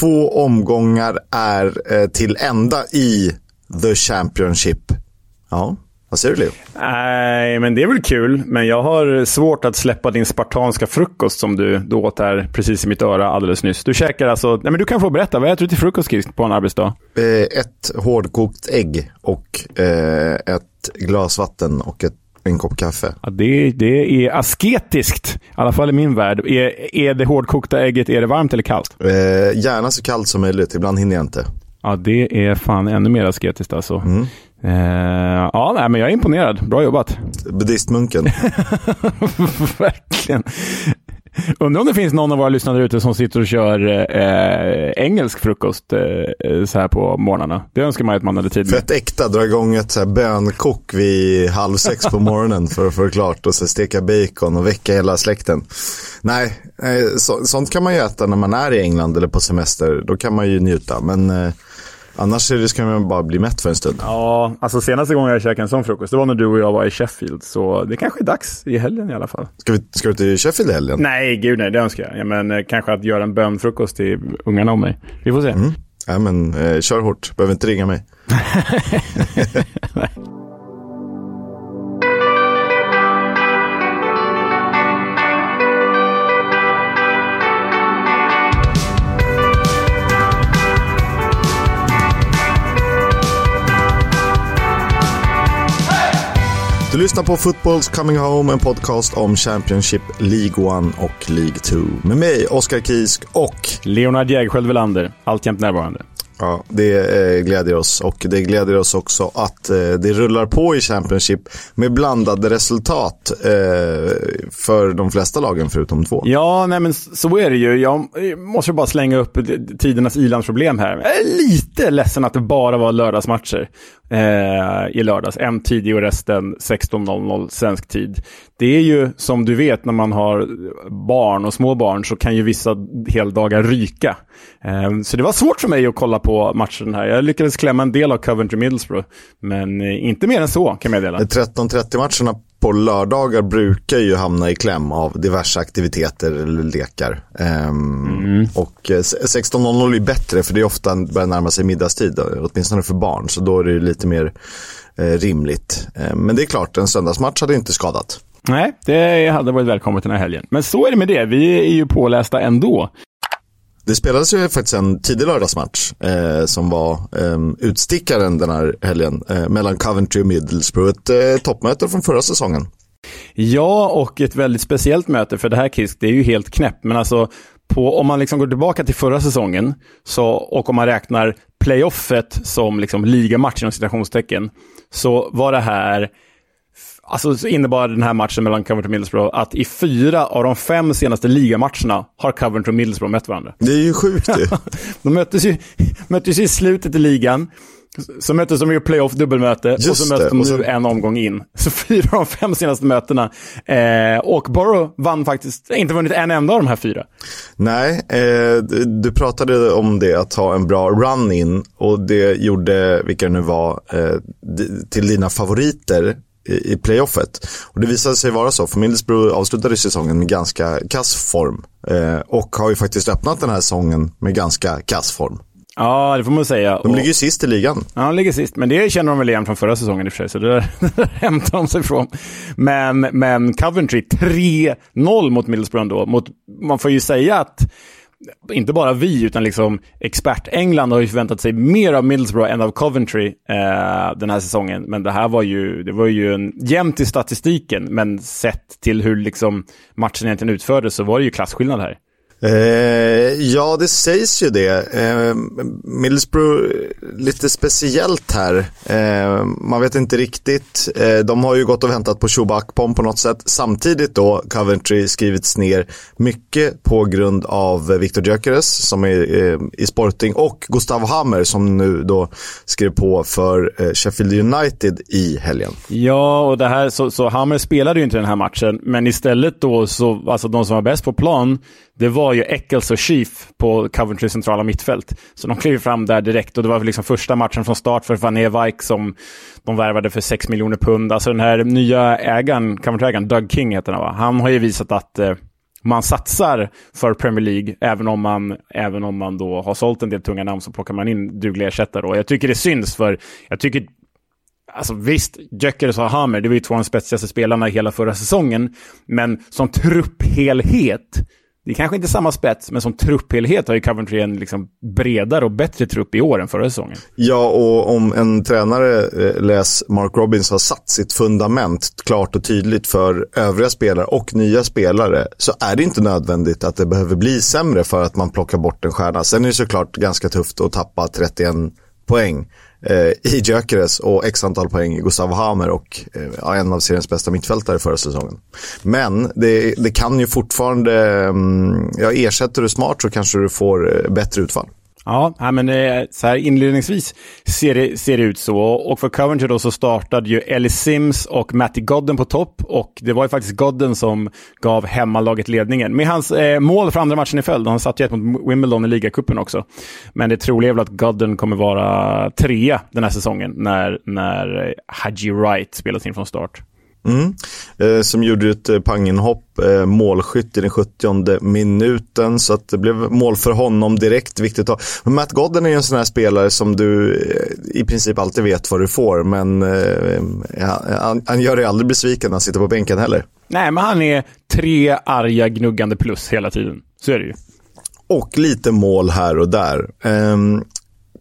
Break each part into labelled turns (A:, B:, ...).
A: två omgångar är eh, till ända i The Championship. Ja, vad säger du Leo?
B: Nej, men det är väl kul. Men jag har svårt att släppa din spartanska frukost som du, du åt här precis i mitt öra alldeles nyss. Du käkar alltså... Nej, men du kan få berätta. Vad äter du till frukost, på en arbetsdag?
A: Eh, ett hårdkokt ägg och eh, ett glas vatten och ett en kopp kaffe.
B: Ja, det, det är asketiskt, i alla fall i min värld. Är, är det hårdkokta ägget, är det varmt eller kallt?
A: Eh, gärna så kallt som möjligt, ibland hinner jag inte.
B: Ja, det är fan ännu mer asketiskt alltså. Mm. Eh, ja, nej, men jag är imponerad. Bra jobbat.
A: Buddhistmunken.
B: Verkligen. Undrar om det finns någon av våra lyssnare ute som sitter och kör eh, engelsk frukost eh, så här på morgnarna. Det önskar man att man hade tid
A: med. Fett äkta, dra igång ett så här bönkok vid halv sex på morgonen för att få det klart och så steka bacon och väcka hela släkten. Nej, eh, så, sånt kan man ju äta när man är i England eller på semester. Då kan man ju njuta. Men eh, Annars ska man bara bli mätt för en stund.
B: Ja, alltså senaste gången jag käkade en sån frukost, det var när du och jag var i Sheffield. Så det kanske är dags i helgen i alla fall.
A: Ska, vi, ska du till Sheffield i helgen?
B: Nej, gud nej, det önskar jag. Ja, men eh, kanske att göra en bönfrukost till ungarna och mig. Vi får se. Mm.
A: Ja, men eh, kör hårt. Behöver inte ringa mig. Du lyssnar på Footballs Coming Home, en podcast om Championship, League 1 och League 2. Med mig, Oskar Kisk och
B: Leonard Jägerskiöld Welander, alltjämt närvarande.
A: Ja, det eh, gläder oss och det gläder oss också att eh, det rullar på i Championship med blandade resultat eh, för de flesta lagen förutom två.
B: Ja, nej men så är det ju. Jag måste bara slänga upp tidernas ilandsproblem här. Jag är lite ledsen att det bara var lördagsmatcher eh, i lördags. En tidig och resten 16.00 svensk tid. Det är ju som du vet när man har barn och små barn så kan ju vissa heldagar ryka. Eh, så det var svårt för mig att kolla på matchen här. Jag lyckades klämma en del av Coventry Middlesbrough, men eh, inte mer än så kan jag meddela.
A: 13.30-matcherna på lördagar brukar ju hamna i kläm av diverse aktiviteter eller lekar. Um, mm. Och 16.00 eh, är bättre för det är ofta börjar närma sig middagstid, åtminstone för barn. Så då är det lite mer eh, rimligt. Eh, men det är klart, en söndagsmatch hade inte skadat.
B: Nej, det hade varit välkommet den här helgen. Men så är det med det. Vi är ju pålästa ändå.
A: Det spelades ju faktiskt en tidig lördagsmatch eh, som var eh, utstickaren den här helgen eh, mellan Coventry och Middlesbrough. Ett eh, toppmöte från förra säsongen.
B: Ja, och ett väldigt speciellt möte för det här Kisk, det är ju helt knäppt. Men alltså, på, om man liksom går tillbaka till förra säsongen så, och om man räknar playoffet som liksom ligamatch inom citationstecken så var det här Alltså så innebar den här matchen mellan Coventry och Middlesbrough att i fyra av de fem senaste ligamatcherna har Coventry och Middlesbrough mött varandra.
A: Det är ju sjukt ju.
B: de möttes ju, möttes ju i slutet i ligan. Så möttes de i playoff dubbelmöte Just och så möttes de nu en omgång in. Så fyra av de fem senaste mötena. Eh, och Borough vann faktiskt, inte vunnit en enda av de här fyra.
A: Nej, eh, du pratade om det att ha en bra run-in och det gjorde, vilka det nu var, eh, till dina favoriter i, playoffet. Och det visade sig vara så, för Middlesbrough avslutade säsongen med ganska kass form. Eh, och har ju faktiskt öppnat den här säsongen med ganska kass form.
B: Ja, det får man säga.
A: De ligger ju sist i ligan.
B: Ja, de ligger sist. Men det känner de väl igen från förra säsongen i och för sig, så det där, hämtar de sig från. Men, men Coventry 3-0 mot Middlesbrough ändå. Mot, man får ju säga att inte bara vi, utan liksom expert-England har ju förväntat sig mer av Middlesbrough än av Coventry eh, den här säsongen. Men det här var ju, det var ju en jämnt i statistiken, men sett till hur liksom matchen egentligen utfördes så var det ju klasskillnad här.
A: Eh, ja, det sägs ju det. Eh, Middlesbrough, lite speciellt här. Eh, man vet inte riktigt. Eh, de har ju gått och väntat på Shuba Akpom på något sätt. Samtidigt då Coventry skrivits ner mycket på grund av Victor Gyökeres som är eh, i Sporting och Gustav Hammer som nu då skrev på för eh, Sheffield United i helgen.
B: Ja, och det här, så, så Hammer spelade ju inte den här matchen, men istället då så, alltså de som var bäst på plan det var ju Eccles och Chief på Coventry centrala mittfält. Så de klev fram där direkt och det var liksom första matchen från start för Van Ewijk som de värvade för 6 miljoner pund. Alltså den här nya ägaren, Coventry-ägaren, Doug King heter han va? Han har ju visat att eh, man satsar för Premier League, även om man, även om man då har sålt en del tunga namn så plockar man in dugliga ersättare. Och jag tycker det syns, för jag tycker Alltså visst, Gyökeres och Hammer, det var ju två av de spetsigaste spelarna hela förra säsongen. Men som trupphelhet det är kanske inte samma spets, men som trupphelhet har ju Coventry en liksom bredare och bättre trupp i år än förra säsongen.
A: Ja, och om en tränare, eh, läs Mark Robbins, har satt sitt fundament klart och tydligt för övriga spelare och nya spelare så är det inte nödvändigt att det behöver bli sämre för att man plockar bort en stjärna. Sen är det såklart ganska tufft att tappa 31 poäng eh, i Gyökeres och x antal poäng i Gustav Hamer och eh, en av seriens bästa mittfältare förra säsongen. Men det, det kan ju fortfarande, mm, ja, ersätter du smart så kanske du får eh, bättre utfall.
B: Ja, men eh, så här inledningsvis ser det, ser det ut så. Och för Coventry då så startade ju Ellie Sims och Matty Godden på topp. Och det var ju faktiskt Godden som gav hemmalaget ledningen. Med hans eh, mål för andra matchen i följd. Han satt ju ett mot Wimbledon i ligacupen också. Men det troliga är väl att Godden kommer vara trea den här säsongen när, när eh, Haji Wright spelas in från start.
A: Mm. Eh, som gjorde ett eh, panginhopp, eh, målskytt i den 70 minuten. Så att det blev mål för honom direkt. Viktigt att Men Matt Godden är ju en sån här spelare som du eh, i princip alltid vet vad du får. Men eh, han, han, gör dig aldrig besviken när han sitter på bänken heller.
B: Nej, men han är tre arga gnuggande plus hela tiden. Så är det ju.
A: Och lite mål här och där. Um,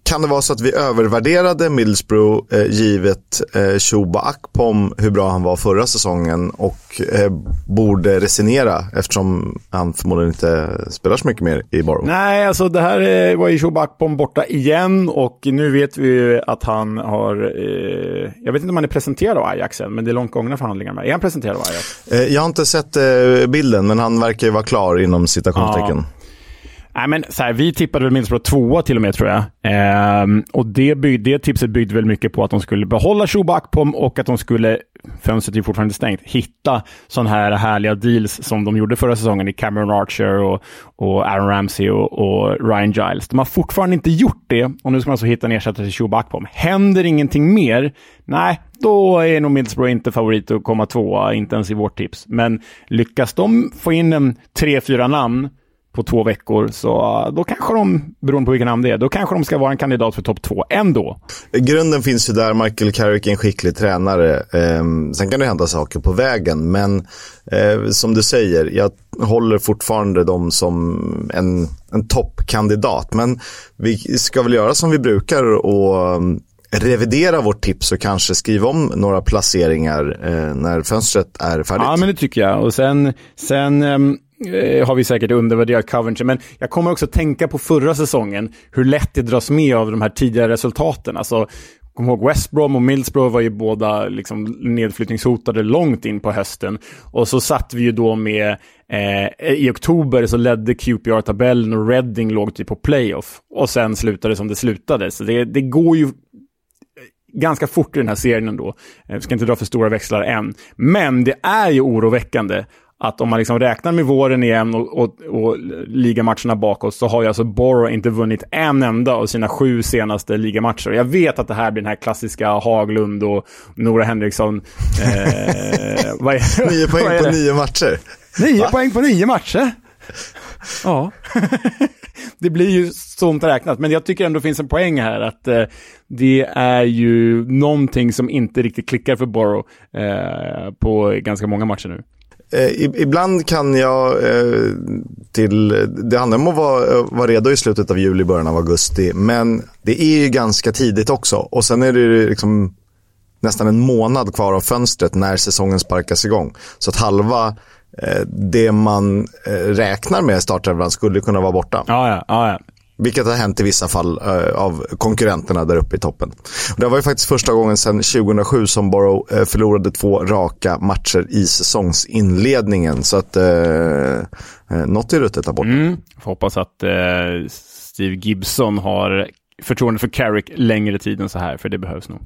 A: kan det vara så att vi övervärderade Middlesbrough eh, givet eh, Shuba Akpom, hur bra han var förra säsongen och eh, borde resignera eftersom han förmodligen inte spelar så mycket mer i Borough?
B: Nej, alltså det här eh, var ju Shuba Akpom borta igen och nu vet vi ju att han har, eh, jag vet inte om han är presenterad av Ajax än, men det är långt gångna förhandlingar med. Är han presenterad av Ajax?
A: Eh, jag har inte sett eh, bilden, men han verkar ju vara klar inom citationstecken. Ja.
B: Nej, men så här, vi tippade väl Middlesbrough tvåa till och med tror jag. Ehm, och det, bygg, det tipset byggde väl mycket på att de skulle behålla Schuba Akpom och att de skulle, fönstret är fortfarande stängt, hitta sådana här härliga deals som de gjorde förra säsongen i Cameron Archer och, och Aaron Ramsey och, och, Ryan Giles. De har fortfarande inte gjort det och nu ska man alltså hitta en ersättare till Schuba Akpom. Händer ingenting mer, nej, då är nog Middlesbrough inte favorit att komma tvåa, inte ens i vårt tips. Men lyckas de få in en tre, fyra namn på två veckor. Så då kanske de, beroende på vilken namn det är, då kanske de ska vara en kandidat för topp två ändå.
A: Grunden finns ju där. Michael Carrick är en skicklig tränare. Eh, sen kan det hända saker på vägen, men eh, som du säger, jag håller fortfarande dem som en, en toppkandidat. Men vi ska väl göra som vi brukar och ehm, revidera vårt tips och kanske skriva om några placeringar eh, när fönstret är färdigt.
B: Ja, men det tycker jag. Och sen, sen um Eh, har vi säkert undervärderat Coventry, men jag kommer också tänka på förra säsongen, hur lätt det dras med av de här tidigare resultaten. Alltså, kom ihåg West Brom och Middlesbrough var ju båda liksom nedflyttningshotade långt in på hösten. Och så satt vi ju då med, eh, i oktober så ledde QPR-tabellen och Reading låg typ på playoff. Och sen slutade det som det slutade. Så det, det går ju eh, ganska fort i den här serien ändå. Eh, vi ska inte dra för stora växlar än. Men det är ju oroväckande att om man liksom räknar med våren igen och, och, och ligamatcherna bakåt så har ju alltså Borough inte vunnit en enda av sina sju senaste ligamatcher. Jag vet att det här blir den här klassiska Haglund och Nora Henriksson.
A: Eh, vad är, nio poäng vad är på nio matcher.
B: Nio Va? poäng på nio matcher? Ja. det blir ju sånt räknat, men jag tycker ändå finns en poäng här att eh, det är ju någonting som inte riktigt klickar för Borough eh, på ganska många matcher nu.
A: Eh, ibland kan jag eh, till, det handlar om att vara, eh, vara redo i slutet av juli, början av augusti. Men det är ju ganska tidigt också. Och sen är det liksom nästan en månad kvar av fönstret när säsongen sparkas igång. Så att halva eh, det man eh, räknar med startelvan skulle kunna vara borta.
B: Ja, ja, ja.
A: Vilket har hänt i vissa fall eh, av konkurrenterna där uppe i toppen. Det var ju faktiskt första gången sedan 2007 som Borough eh, förlorade två raka matcher i säsongsinledningen. Så att eh, eh, något är ruttet där borta. Mm.
B: Får hoppas att Steve Gibson har förtroende för Carrick längre tid än så här, för det behövs nog.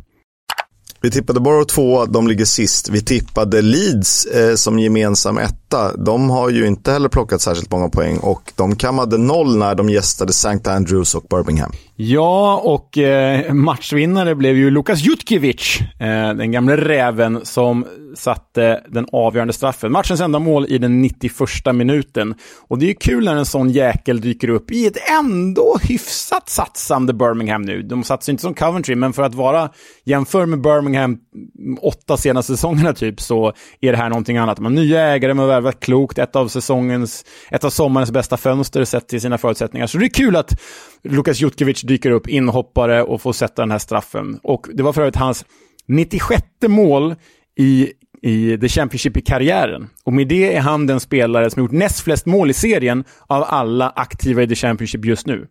A: Vi tippade Borough två, de ligger sist. Vi tippade Leeds eh, som gemensam etta. De har ju inte heller plockat särskilt många poäng och de kammade noll när de gästade St. Andrews och Birmingham.
B: Ja, och eh, matchvinnare blev ju Lukas Jutkiewicz, eh, den gamle räven som satte den avgörande straffen. Matchens enda mål i den 91 minuten. Och det är ju kul när en sån jäkel dyker upp i ett ändå hyfsat satsande Birmingham nu. De satsar inte som Coventry, men för att vara jämför med Birmingham åtta senaste säsongerna typ, så är det här någonting annat. De har nya ägare, med värvat klokt, ett av säsongens, ett av sommarens bästa fönster sett till sina förutsättningar. Så det är kul att Lukas Jutkiewicz dyker upp, inhoppare och får sätta den här straffen. Och det var för övrigt hans 96 mål i, i The Championship i karriären. Och med det är han den spelare som gjort näst flest mål i serien av alla aktiva i The Championship just nu.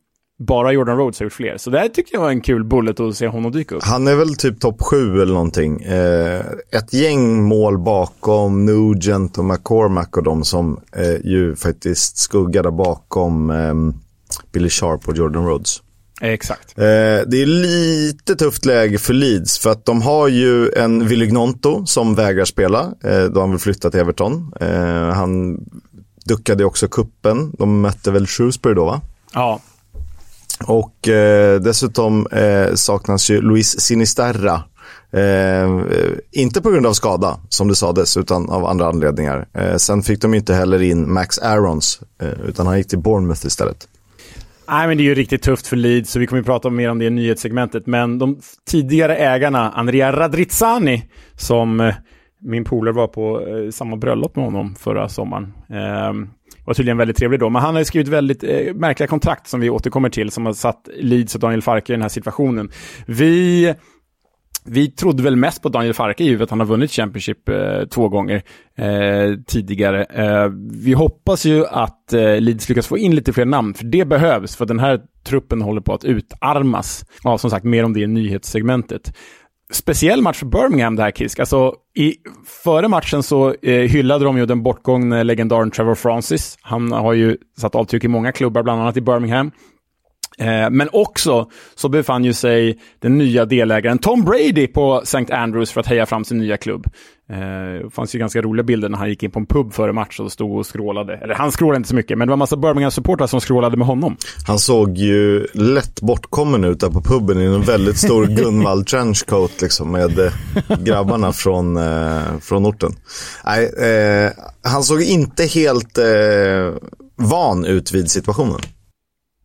B: Bara Jordan Rhodes har gjort fler. Så det här tycker jag var en kul bullet att se honom dyka upp.
A: Han är väl typ topp sju eller någonting. Eh, ett gäng mål bakom Nugent och McCormack och de som eh, ju faktiskt skuggade bakom eh, Billy Sharp och Jordan Rhodes.
B: Exakt.
A: Eh, det är lite tufft läge för Leeds för att de har ju en Willy Gnonto som vägrar spela eh, då han vill flytta till Everton. Eh, han duckade också kuppen. De mötte väl Shrewsbury då va?
B: Ja.
A: Och eh, dessutom eh, saknas ju Luis Sinisterra. Eh, inte på grund av skada, som det sades, utan av andra anledningar. Sen fick de inte heller in Max Arons, eh, utan han gick till Bournemouth istället.
B: Nej, men det är ju riktigt tufft för Leeds, så vi kommer att prata mer om det i nyhetssegmentet. Men de tidigare ägarna, Andrea Radrizzani, som eh, min polare var på eh, samma bröllop med honom förra sommaren. Eh, var tydligen väldigt trevlig då, men han har skrivit väldigt eh, märkliga kontrakt som vi återkommer till, som har satt Leeds och Daniel Farke i den här situationen. Vi vi trodde väl mest på Daniel Farke givet att han har vunnit Championship eh, två gånger eh, tidigare. Eh, vi hoppas ju att eh, Leeds lyckas få in lite fler namn, för det behövs, för den här truppen håller på att utarmas. Ja, som sagt, mer om det i nyhetssegmentet. Speciell match för Birmingham det här Kisk. Alltså, i, före matchen så eh, hyllade de ju den bortgångne legendaren Trevor Francis. Han har ju satt avtryck i många klubbar, bland annat i Birmingham. Eh, men också så befann ju sig den nya delägaren Tom Brady på St. Andrews för att heja fram sin nya klubb. Eh, det fanns ju ganska roliga bilder när han gick in på en pub före match och stod och skrålade. Eller han skrålade inte så mycket, men det var en massa Birmingham-supportrar som skrålade med honom.
A: Han såg ju lätt bortkommen ut där på puben i en väldigt stor Gunvald trenchcoat liksom med eh, grabbarna från, från orten. Nej, eh, han såg inte helt eh, van ut vid situationen.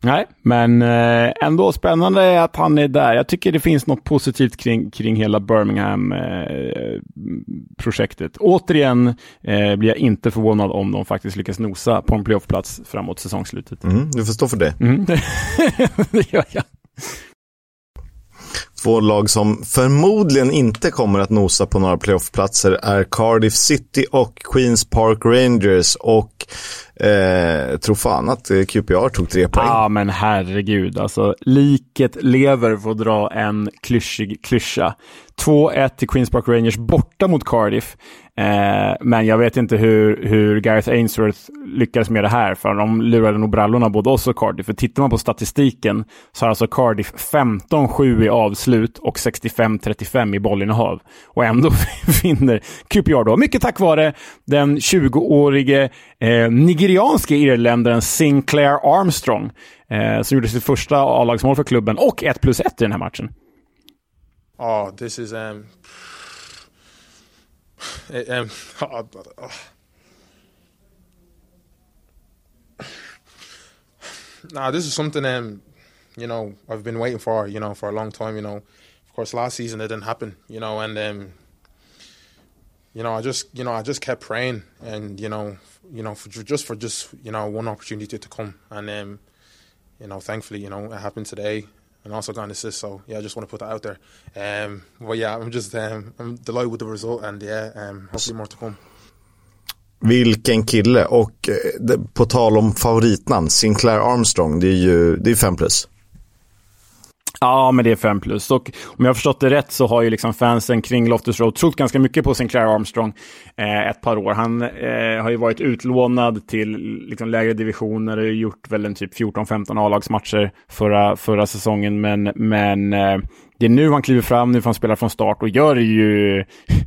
B: Nej, men eh, ändå spännande att han är där. Jag tycker det finns något positivt kring, kring hela Birmingham-projektet. Återigen eh, blir jag inte förvånad om de faktiskt lyckas nosa på en playoffplats framåt säsongsslutet.
A: Mm, du får stå för det.
B: Mm, det gör jag.
A: Två lag som förmodligen inte kommer att nosa på några playoffplatser är Cardiff City och Queens Park Rangers. Och eh, tror fan att eh, QPR tog tre poäng.
B: Ja, men herregud. Alltså, liket lever för att dra en klyschig klyscha. 2-1 till Queens Park Rangers borta mot Cardiff. Eh, men jag vet inte hur, hur Gareth Ainsworth lyckades med det här, för de lurade nog brallorna både oss och Cardiff. För tittar man på statistiken så har alltså Cardiff 15-7 i avslut och 65-35 i bollinnehav. Och ändå vinner QPR då, mycket tack vare den 20-årige eh, nigerianske irländaren Sinclair Armstrong, eh, som gjorde sitt första A-lagsmål för klubben och 1 plus 1 i den här matchen.
C: Oh, this is um um, oh, oh. Nah, this is something um, you know, I've been waiting for, you know, for a long time, you know. Of course last season it didn't happen, you know, and um you know, I just, you know, I just kept praying and, you know, you know, for just for just, you know, one opportunity to come and um you know, thankfully, you know, it happened today and also got an assist. So yeah, I just want to put that out there. Um, but yeah, I'm just um, I'm delighted with the result and yeah, um, hopefully more to come.
A: Vilken kille och eh, på tal om favoritnamn, Sinclair Armstrong, det är ju det är fem plus.
B: Ja, men det är 5 plus. Och om jag har förstått det rätt så har ju liksom fansen kring Loftus Road trott ganska mycket på Sinclair Armstrong eh, ett par år. Han eh, har ju varit utlånad till liksom, lägre divisioner och gjort väl en typ 14-15 A-lagsmatcher förra, förra säsongen. Men, men eh, det är nu han kliver fram, nu får han spela från start och gör ju...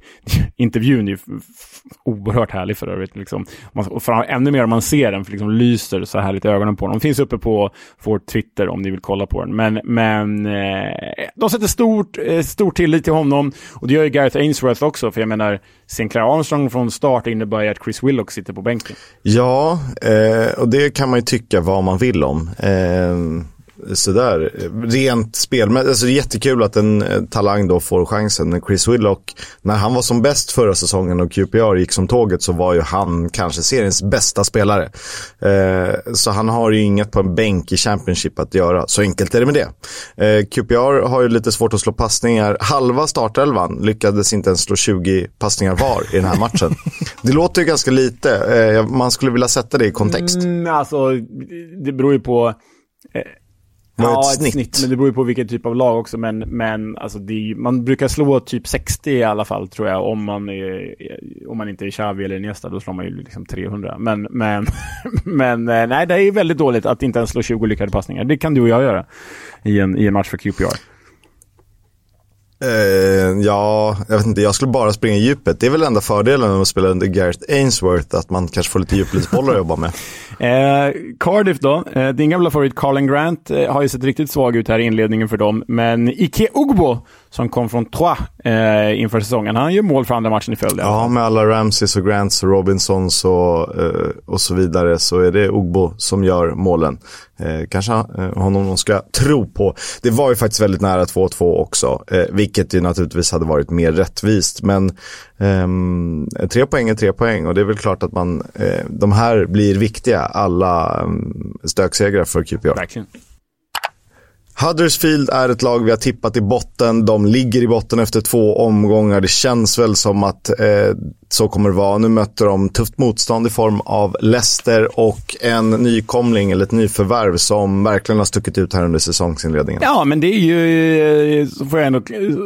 B: intervjun är ju oerhört härlig för övrigt. Liksom. Och för, ännu mer om man ser den, för liksom lyser så härligt i ögonen på den. Finns uppe på vår Twitter om ni vill kolla på den. Men, men eh, de sätter stort, eh, stor tillit till honom och det gör ju Gareth Ainsworth också. För jag menar, Sinclair Armstrong från start innebär ju att Chris Willock sitter på bänken.
A: Ja, eh, och det kan man ju tycka vad man vill om. Eh sådär, rent spelmässigt, alltså det är jättekul att en eh, talang då får chansen. Chris Willock, när han var som bäst förra säsongen och QPR gick som tåget så var ju han kanske seriens bästa spelare. Eh, så han har ju inget på en bänk i Championship att göra, så enkelt är det med det. Eh, QPR har ju lite svårt att slå passningar. Halva startelvan lyckades inte ens slå 20 passningar var i den här matchen. det låter ju ganska lite, eh, man skulle vilja sätta det i kontext.
B: Mm, alltså, det beror ju på
A: var ja, ett, snitt. snitt.
B: Men det beror ju på vilken typ av lag också. Men, men alltså det, man brukar slå typ 60 i alla fall tror jag. Om man, är, om man inte är Xavi eller Iniesta, då slår man ju liksom 300. Men, men, men eh, nej, det är väldigt dåligt att inte ens slå 20 lyckade passningar. Det kan du och jag göra i en, i en match för QPR.
A: Uh, ja, jag vet inte, jag skulle bara springa i djupet. Det är väl enda fördelen med att spela under Gareth Ainsworth, att man kanske får lite djupledsbollar att jobba med.
B: Uh, Cardiff då, uh, din gamla favorit Carlin Grant har ju sett riktigt svag ut här i inledningen för dem, men Ike Ugbo som kom från Troyes inför säsongen. Han gör mål för andra matchen i följd.
A: Ja, med alla Ramses och Grants och Robinsons och, och så vidare så är det Ogbo som gör målen. Kanske honom de ska tro på. Det var ju faktiskt väldigt nära 2-2 också, eh, vilket ju naturligtvis hade varit mer rättvist. Men ehm, tre poäng är tre poäng och det är väl klart att man, eh, de här blir viktiga, alla um, stöksegrar för QPR.
B: Verkligen.
A: Huddersfield är ett lag vi har tippat i botten. De ligger i botten efter två omgångar. Det känns väl som att eh, så kommer det vara. Nu möter de tufft motstånd i form av Leicester och en nykomling eller ett nyförvärv som verkligen har stuckit ut här under säsongsinledningen.
B: Ja, men det är ju, så får jag ändå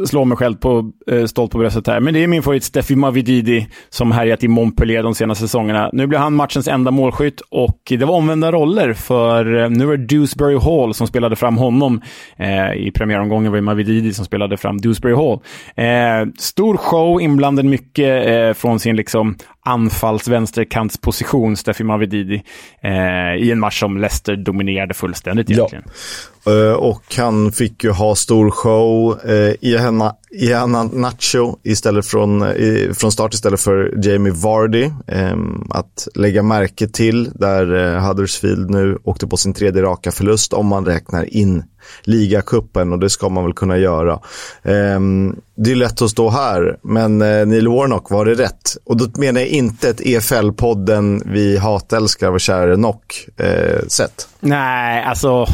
B: slå mig själv på, eh, stolt på bröstet här, men det är min favorit Steffi Mavididi som härjat i Montpellier de senaste säsongerna. Nu blir han matchens enda målskytt och det var omvända roller för eh, nu är det Dewsbury Hall som spelade fram honom. Eh, I premiäromgången var det Mavididi som spelade fram Dewsbury Hall. Stor show, inblandad mycket från från sin liksom anfalls-vänsterkantsposition, Steffi Mavididi, eh, i en match som Leicester dominerade fullständigt egentligen.
A: Ja. Uh, och han fick ju ha stor show uh, i Iana Nacho istället från, uh, från start istället för Jamie Vardy. Um, att lägga märke till där uh, Huddersfield nu åkte på sin tredje raka förlust om man räknar in ligacupen och det ska man väl kunna göra. Eh, det är lätt att stå här, men eh, Neil Warnock var det rätt. Och då menar jag inte ett EFL-podden vi hatälskar och kära Nock-sätt.
B: Eh, Nej, alltså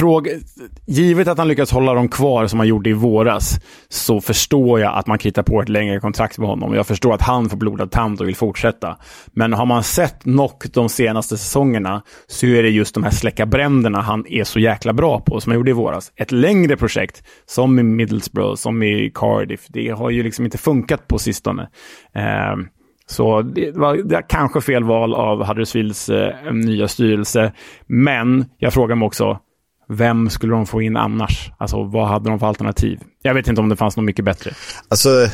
B: Fråga, givet att han lyckas hålla dem kvar som han gjorde i våras, så förstår jag att man kritar på ett längre kontrakt med honom. Jag förstår att han får blodad tand och vill fortsätta. Men har man sett Nock de senaste säsongerna så är det just de här släcka bränderna han är så jäkla bra på, som han gjorde i våras. Ett längre projekt, som i Middlesbrough, som i Cardiff, det har ju liksom inte funkat på sistone. Eh, så det var, det var kanske fel val av Huddersfields eh, nya styrelse. Men jag frågar mig också, vem skulle de få in annars? Alltså vad hade de för alternativ? Jag vet inte om det fanns något mycket bättre.
A: Alltså,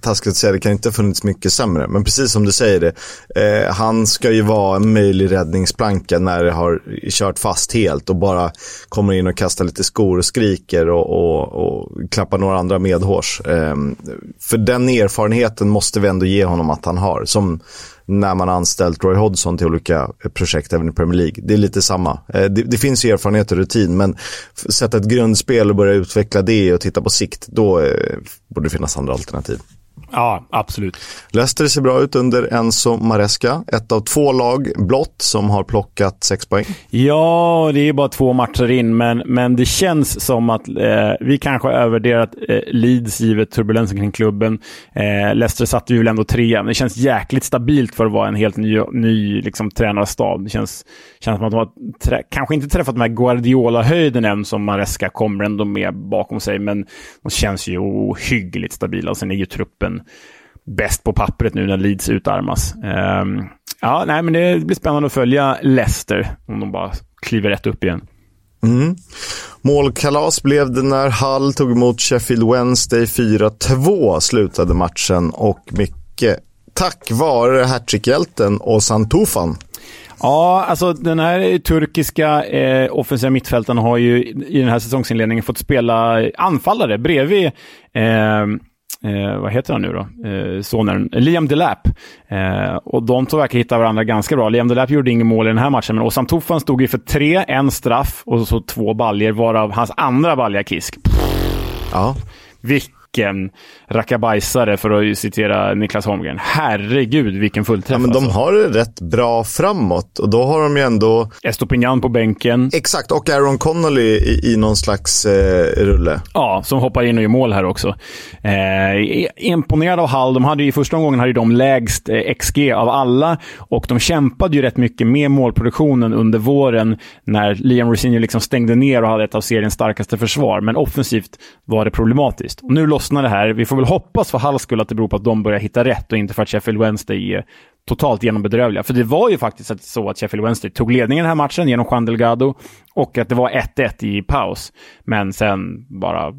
A: taskigt att säga, det kan inte ha funnits mycket sämre. Men precis som du säger det, eh, han ska ju vara en möjlig räddningsplanka när det har kört fast helt och bara kommer in och kastar lite skor och skriker och, och, och klappar några andra medhårs. Eh, för den erfarenheten måste vi ändå ge honom att han har. Som när man anställt Roy Hodgson till olika eh, projekt även i Premier League. Det är lite samma. Eh, det, det finns ju erfarenhet och rutin, men sätta ett grundspel och börja utveckla det och titta på sikt, då eh, borde det finnas andra alternativ.
B: Ja, absolut.
A: Leicester ser bra ut under Enzo Maresca. Ett av två lag blott som har plockat sex poäng.
B: Ja, det är bara två matcher in, men, men det känns som att eh, vi kanske har övervärderat eh, Leeds givet turbulensen kring klubben. Eh, Leicester satte vi väl ändå trea, men det känns jäkligt stabilt för att vara en helt ny, ny liksom, tränarstab. Det känns, känns som att de har kanske inte träffat de här Guardiola-höjden än som Maresca kommer ändå med bakom sig, men de känns ju ohyggligt stabila. Och sen är ju truppen bäst på pappret nu när Leeds utarmas. Um, ja, nej, men det blir spännande att följa Leicester om de bara kliver rätt upp igen.
A: Mm. Målkalas blev det när Hull tog emot Sheffield Wednesday 4-2 slutade matchen och mycket tack vare hattrickhjälten Ozan Tufan.
B: Ja, alltså den här turkiska eh, offensiva mittfältaren har ju i den här säsongsinledningen fått spela anfallare bredvid eh, eh, vad heter han nu då? Eh, sonen, Liam Delap. Eh, och de två verkar hitta varandra ganska bra. Liam Delap gjorde inget mål i den här matchen, men Ozan Tufan stod ju för tre, en straff och så två baljer varav hans andra balja Kisk.
A: Ja.
B: Vilken vilken rackabajsare, för att citera Niklas Holmgren. Herregud, vilken fullträff.
A: Ja, men de
B: alltså.
A: har det rätt bra framåt och då har de ju ändå...
B: Estopignan på bänken.
A: Exakt, och Aaron Connolly i, i någon slags eh, rulle.
B: Ja, som hoppar in och gör mål här också. Eh, imponerad av Hall. De hade ju, första omgången hade de lägst eh, XG av alla och de kämpade ju rätt mycket med målproduktionen under våren när Liam Rosinho liksom stängde ner och hade ett av seriens starkaste försvar. Men offensivt var det problematiskt. Och nu det här. Vi får väl hoppas för Halls skull att det beror på att de börjar hitta rätt och inte för att Sheffield Wednesday är totalt genombedrövliga. För det var ju faktiskt så att Sheffield Wednesday tog ledningen den här matchen genom Juan Delgado och att det var 1-1 i paus. Men sen bara eh,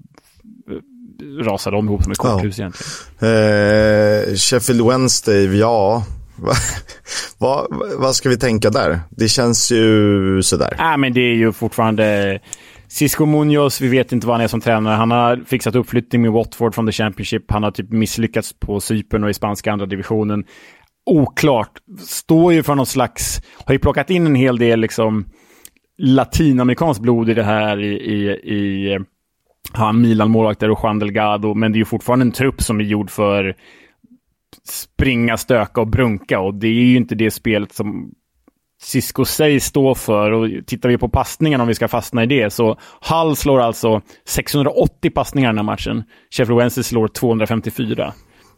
B: rasade de ihop som ett korthus ja. egentligen.
A: Eh, Sheffield Wednesday, ja. vad, vad ska vi tänka där? Det känns ju sådär.
B: Nej, äh, men det är ju fortfarande Cisco Munoz, vi vet inte vad han är som tränare. Han har fixat uppflyttning med Watford från the Championship. Han har typ misslyckats på Cypern och i spanska andra divisionen. Oklart. Står ju för någon slags... Har ju plockat in en hel del liksom latinamerikanskt blod i det här i, i, i eh, han Milan-målvakter och Juan Delgado, men det är ju fortfarande en trupp som är gjord för springa, stöka och brunka och det är ju inte det spelet som Cisco sägs stå för. Och tittar vi på passningarna, om vi ska fastna i det, så Hull slår alltså 680 passningar den här matchen. Sheffield Wednesday slår 254.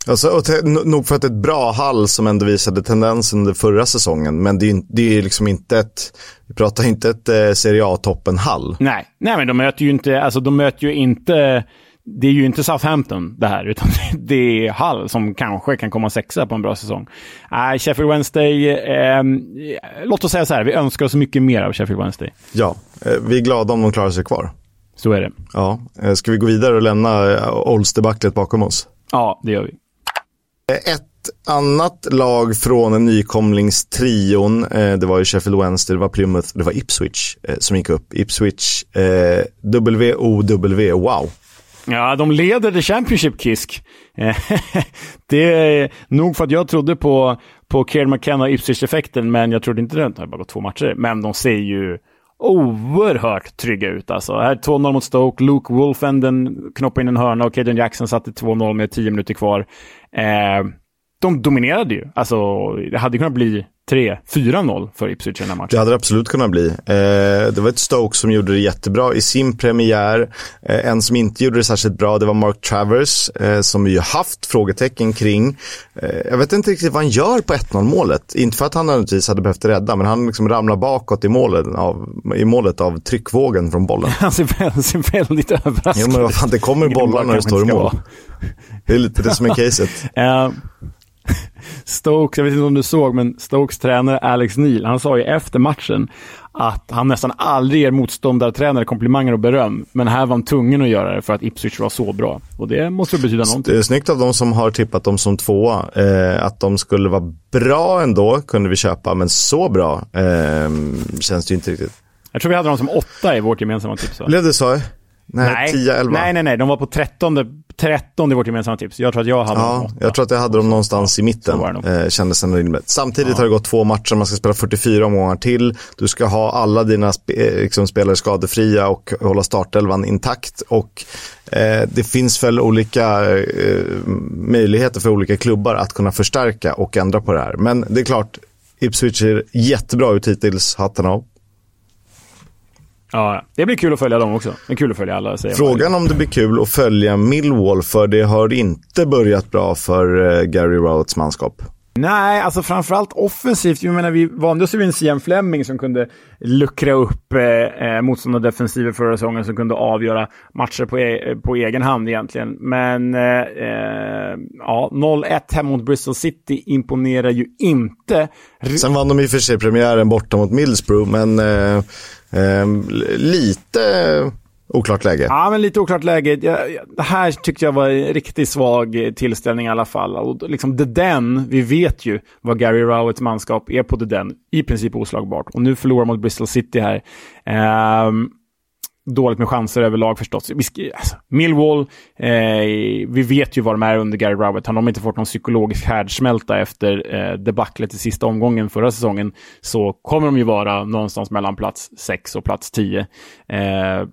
A: Alltså, och nog för att ett bra Hall som ändå visade tendensen under förra säsongen, men det är, det är liksom inte ett, vi pratar inte ett eh, Serie A-toppen Hall.
B: Nej, nej men de möter ju inte, alltså de möter ju inte det är ju inte Southampton det här, utan det är Hull som kanske kan komma sexa på en bra säsong. Äh, Sheffield Wednesday, eh, låt oss säga så här, vi önskar oss mycket mer av Sheffield Wednesday.
A: Ja, eh, vi är glada om de klarar sig kvar.
B: Så är det.
A: Ja, eh, ska vi gå vidare och lämna eh, Olsdebaclet bakom oss?
B: Ja, det gör vi.
A: Ett annat lag från nykomlingstrion, det var ju Sheffield Wednesday, det var Plymouth, det var Ipswich som gick upp. Ipswich, eh, WOW, wow.
B: Ja, de leder The Championship, Kisk. det är nog för att jag trodde på, på Kieran McKenna och Ipswich-effekten, men jag trodde inte det. Det har bara gått två matcher. Men de ser ju oerhört trygga ut alltså. Här 2-0 mot Stoke, Luke Wolfenden knoppade in en hörna och Caden Jackson satte 2-0 med 10 minuter kvar. Eh, de dominerade ju. Alltså, det hade kunnat bli 3-4-0 för Ipswich i den här matchen.
A: Det hade det absolut kunnat bli. Eh, det var ett Stoke som gjorde det jättebra i sin premiär. Eh, en som inte gjorde det särskilt bra, det var Mark Travers, eh, som vi ju haft frågetecken kring. Eh, jag vet inte riktigt vad han gör på 1-0 målet. Inte för att han naturligtvis hade behövt rädda, men han liksom ramlar bakåt i målet av, i målet av tryckvågen från bollen.
B: han ser, ser väldigt överraskad ut.
A: Jo, men vad fan, det kommer bollar när det står i mål. Det är lite det som är caset.
B: Stokes, jag vet inte om du såg, men Stokes tränare Alex Neil, han sa ju efter matchen att han nästan aldrig ger motståndartränare komplimanger och beröm. Men här var han tvungen att göra det för att Ipswich var så bra. Och det måste betyda någonting.
A: Det är snyggt av de som har tippat dem som tvåa. Eh, att de skulle vara bra ändå kunde vi köpa, men så bra eh, känns det ju inte riktigt.
B: Jag tror vi hade dem som åtta i vårt gemensamma tips.
A: Blev det så? Nej,
B: nej,
A: 10, 11.
B: Nej, nej, nej. De var på 13, 13 i vårt gemensamma tips. Jag tror att jag hade
A: ja,
B: dem 8.
A: Jag tror att jag hade dem någonstans i mitten. Eh, kändes ändå rimligt. Samtidigt ja. har det gått två matcher. Man ska spela 44 omgångar till. Du ska ha alla dina sp eh, liksom, spelare skadefria och hålla startelvan intakt. Och eh, det finns väl olika eh, möjligheter för olika klubbar att kunna förstärka och ändra på det här. Men det är klart, Ipswich ser jättebra ut hittills. Hatten av.
B: Ja, det blir kul att följa dem också. Det är kul att följa alla.
A: Frågan om det blir kul att följa Millwall, för det har inte börjat bra för eh, Gary Rowetts manskap.
B: Nej, alltså framförallt offensivt. Jag menar, vi vande oss vid en Sian Fleming som kunde luckra upp eh, eh motståndardefensiver förra säsongen, som kunde avgöra matcher på, e på egen hand egentligen. Men eh, eh ja, 0-1 hemma mot Bristol City imponerar ju inte.
A: Sen vann de i och för sig premiären borta mot Middlesbrough, men eh, eh, Ehm, lite Oklart läge.
B: Ja, men lite oklart läge. Jag, det här tyckte jag var en riktigt svag tillställning i alla fall. Och liksom The Den, vi vet ju vad Gary Rowetts manskap är på The Den. I princip oslagbart. Och nu förlorar mot Bristol City här. Um, dåligt med chanser överlag förstås. Vi alltså, Millwall, eh, vi vet ju vad de är under Gary Rowett. Han har inte fått någon psykologisk härdsmälta efter eh, debaclet i sista omgången förra säsongen. Så kommer de ju vara någonstans mellan plats 6 och plats 10. Eh,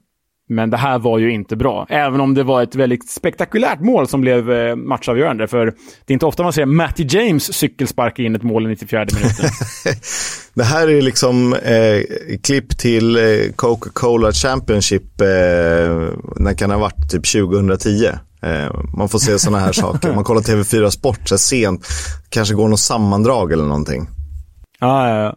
B: men det här var ju inte bra, även om det var ett väldigt spektakulärt mål som blev eh, matchavgörande. För det är inte ofta man ser Matty James cykelsparka in ett mål i 94 minuten.
A: det här är liksom eh, klipp till eh, Coca-Cola Championship, eh, när kan det ha varit? Typ 2010. Eh, man får se sådana här saker. Man kollar TV4 Sport så sent, kanske går något sammandrag eller någonting.
B: Ja, ja, ja.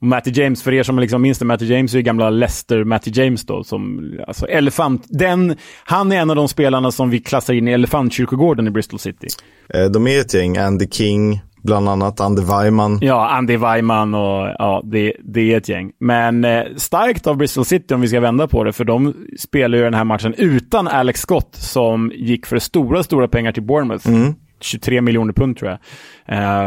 B: Matty James, för er som liksom minns det, Matty James är ju gamla Leicester Matty James då, som, alltså elefant, den, han är en av de spelarna som vi klassar in i elefantkyrkogården i Bristol City.
A: Eh, de är ett gäng, Andy King, bland annat Andy Weimann.
B: Ja, Andy Weimann och ja, det, det är ett gäng. Men eh, starkt av Bristol City om vi ska vända på det, för de spelar ju den här matchen utan Alex Scott som gick för stora, stora pengar till Bournemouth. Mm. 23 miljoner pund tror jag.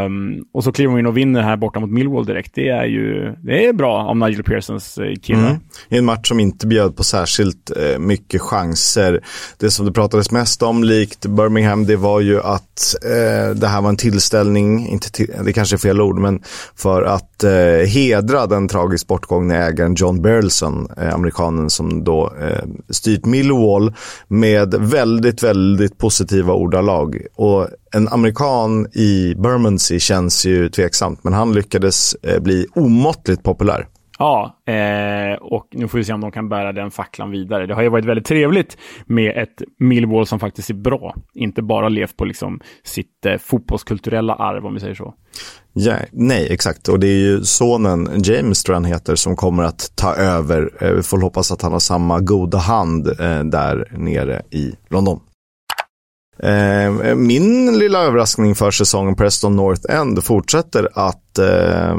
B: Um, och så kliver hon in och vinner här borta mot Millwall direkt. Det är ju det är bra om Nigel Pearsons eh, kille. killar. Mm.
A: I en match som inte bjöd på särskilt eh, mycket chanser. Det som det pratades mest om, likt Birmingham, det var ju att eh, det här var en tillställning, inte till, det kanske är fel ord, men för att eh, hedra den tragiskt bortgångne ägaren John Burleson, eh, amerikanen som då eh, styrt Millwall med väldigt, väldigt positiva ordalag. Och en amerikan i Bermondsey känns ju tveksamt, men han lyckades eh, bli omåttligt populär.
B: Ja, eh, och nu får vi se om de kan bära den facklan vidare. Det har ju varit väldigt trevligt med ett Millwall som faktiskt är bra. Inte bara levt på liksom sitt eh, fotbollskulturella arv, om vi säger så.
A: Ja, nej, exakt. Och det är ju sonen, James tror jag han heter, som kommer att ta över. Eh, vi får hoppas att han har samma goda hand eh, där nere i London. Eh, min lilla överraskning för säsongen Preston North End fortsätter att eh,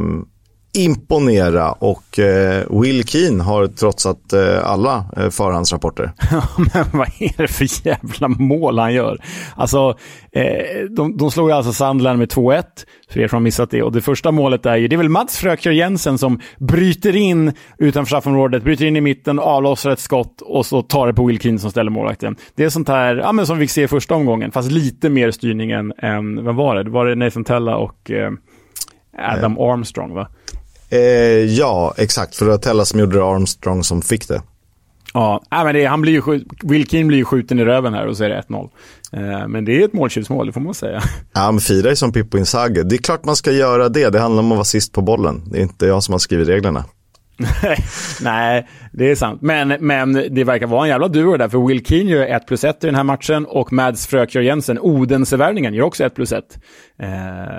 A: imponera och eh, Will Keane har trotsat eh, alla eh, förhandsrapporter.
B: men vad är det för jävla mål han gör? Alltså, eh, de, de slog alltså Sandland med 2-1, för er som har missat det. Och det första målet är ju, det är väl Mats Fröker Jensen som bryter in utanför straffområdet, bryter in i mitten, avlossar ett skott och så tar det på Will Keane som ställer målvakten. Det är sånt här, ja men som vi ser i första omgången, fast lite mer styrning än, än vad var det? Var det Nathan Tella och eh, Adam Armstrong va?
A: Eh, ja, exakt. För det var Tella som gjorde det, Armstrong som fick det.
B: Ja, men det, han blir ju, Will Keane blir ju skjuten i röven här och så är det 1-0. Eh, men det är ett måltjuvsmål, det får man säga.
A: Ja, men fira är som Pippo Inzaghi. Det är klart man ska göra det. Det handlar om att vara sist på bollen. Det är inte jag som har skrivit reglerna.
B: Nej, det är sant. Men, men det verkar vara en jävla duo där, för Will Keane gör 1 plus 1 i den här matchen och Mads Frökjör Jensen, Odensevärvningen, gör också 1 plus 1. Eh,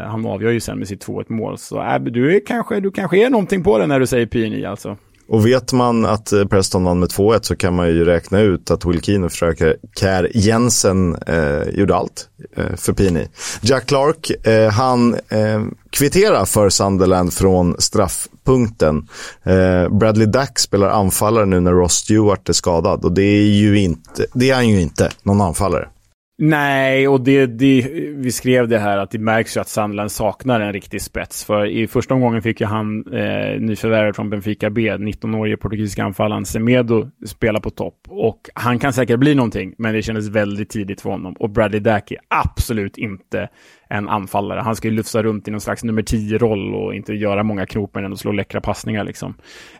B: han avgör ju sen med sitt 2-1 mål, så äh, du, är kanske, du kanske är någonting på det när du säger PNI alltså.
A: Och vet man att eh, Preston vann med 2-1 så kan man ju räkna ut att Wilkin Keane och Kär Jensen eh, gjorde allt eh, för Pini. Jack Clark, eh, han eh, kvitterar för Sunderland från straffpunkten. Eh, Bradley Dack spelar anfallare nu när Ross Stewart är skadad och det är ju inte, det är han ju inte, någon anfallare.
B: Nej, och det, det, vi skrev det här att det märks ju att Sandland saknar en riktig spets. För i första omgången fick ju han, eh, nyförvärvet från Benfica B, 19-årige portugisiska anfallaren Semedo, spela på topp. Och han kan säkert bli någonting, men det kändes väldigt tidigt för honom. Och Bradley Dack är absolut inte en anfallare. Han ska ju lufsa runt i någon slags nummer 10-roll och inte göra många knop, men ändå slå läckra passningar liksom.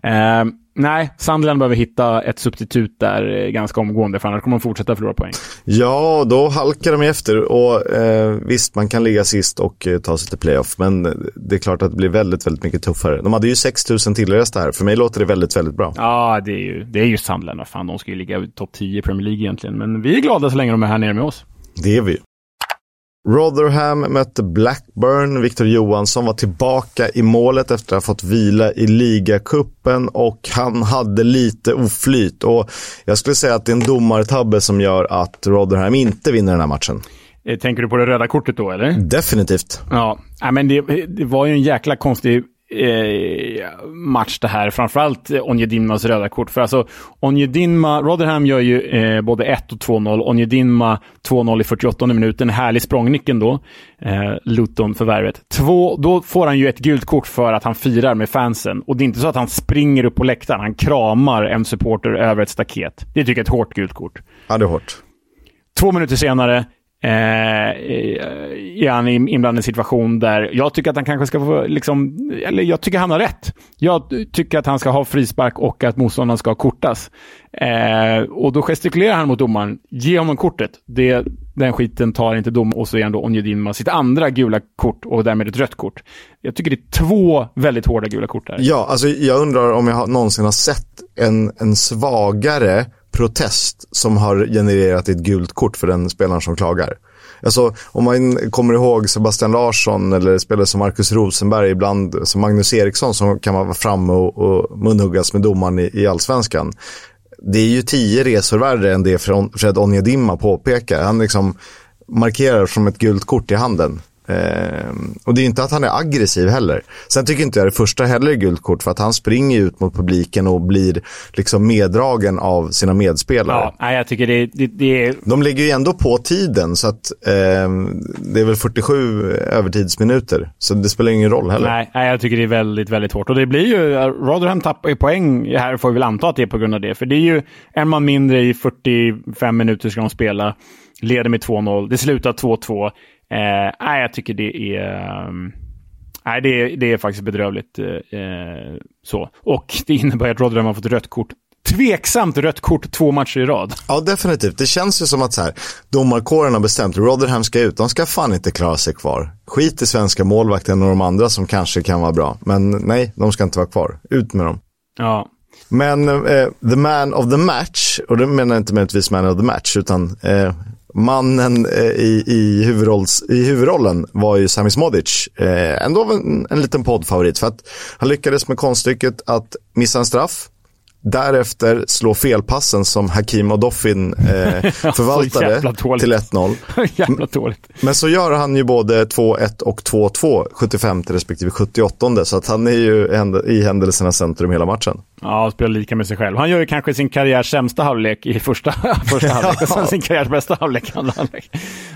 B: Eh, nej, Sunderland behöver hitta ett substitut där eh, ganska omgående, för annars kommer de fortsätta förlora poäng.
A: Ja, då halkar de efter och eh, visst, man kan ligga sist och eh, ta sig till playoff, men det är klart att det blir väldigt, väldigt mycket tuffare. De hade ju 6 000 tillresta här, för mig låter det väldigt, väldigt bra.
B: Ja, det är ju, det är ju Sunderland, fan, de ska ju ligga topp 10 i Premier League egentligen, men vi är glada så länge de är här nere med oss.
A: Det är vi. Rotherham mötte Blackburn. Victor Johansson var tillbaka i målet efter att ha fått vila i ligacupen och han hade lite oflyt. Och jag skulle säga att det är en domartabbe som gör att Rotherham inte vinner den här matchen.
B: Eh, tänker du på det röda kortet då, eller?
A: Definitivt.
B: Ja, men det, det var ju en jäkla konstig eh, match det här. Framförallt Onjedinmas röda kort. För alltså, Onjedinma, Rotherham gör ju eh, både 1 och 2-0. Onjedinma 2-0 i 48 minuten. Härlig språngnyckeln då. Eh, Luton-förvärvet. Då får han ju ett gult kort för att han firar med fansen. Och det är inte så att han springer upp på läktaren. Han kramar en supporter över ett staket. Det tycker jag är ett hårt gult kort.
A: Ja, det är hårt.
B: Två minuter senare Eh, eh, är han inblandad i en situation där jag tycker att han kanske ska få, liksom, eller jag tycker han har rätt. Jag tycker att han ska ha frispark och att motståndaren ska kortas. Eh, och då gestikulerar han mot domaren. Ge honom kortet. Det, den skiten tar inte dom och så är han då Onjedin med sitt andra gula kort och därmed ett rött kort. Jag tycker det är två väldigt hårda gula kort där.
A: Ja, alltså jag undrar om jag någonsin har sett en, en svagare protest som har genererat ett gult kort för den spelaren som klagar. Alltså, om man kommer ihåg Sebastian Larsson eller spelare som Marcus Rosenberg, ibland som Magnus Eriksson som kan vara framme och, och munhuggas med domaren i, i allsvenskan. Det är ju tio resor värre än det Fred Onjedimma påpekar. Han liksom markerar som ett gult kort i handen. Eh, och det är inte att han är aggressiv heller. Sen tycker inte jag det första heller är gult kort för att han springer ut mot publiken och blir liksom meddragen av sina medspelare.
B: Ja, jag tycker det, det, det är...
A: De ligger ju ändå på tiden så att eh, det är väl 47 övertidsminuter. Så det spelar ingen roll heller.
B: Nej, nej, jag tycker det är väldigt, väldigt hårt. Och det blir ju, Rotherham tappar ju poäng här får vi väl anta att det är på grund av det. För det är ju en man mindre i 45 minuter ska de spela. Leder med 2-0. Det slutar 2-2. Eh, nej, jag tycker det är... Um, nej, det är, det är faktiskt bedrövligt. Eh, så. Och det innebär att Rotherham har fått rött kort tveksamt rött kort två matcher i rad.
A: Ja, definitivt. Det känns ju som att så här, domarkåren har bestämt Rotherham ska ut. De ska fan inte klara sig kvar. Skit i svenska målvakten och de andra som kanske kan vara bra. Men nej, de ska inte vara kvar. Ut med dem.
B: Ja.
A: Men eh, the man of the match, och det menar jag inte möjligtvis man of the match, utan eh, mannen eh, i, i, huvudrolls, i huvudrollen var ju Sami Smodic. Eh, ändå en, en liten poddfavorit för att han lyckades med konststycket att missa en straff. Därefter slå felpassen som Hakim Odoffin eh, förvaltade till 1-0. Men så gör han ju både 2-1 och 2-2, 75 respektive 78 så att han är ju i händelsernas centrum hela matchen.
B: Ja, spelar lika med sig själv. Han gör ju kanske sin karriärs sämsta halvlek i första, första halvlek och sen sin karriärs bästa halvlek andra halvlek.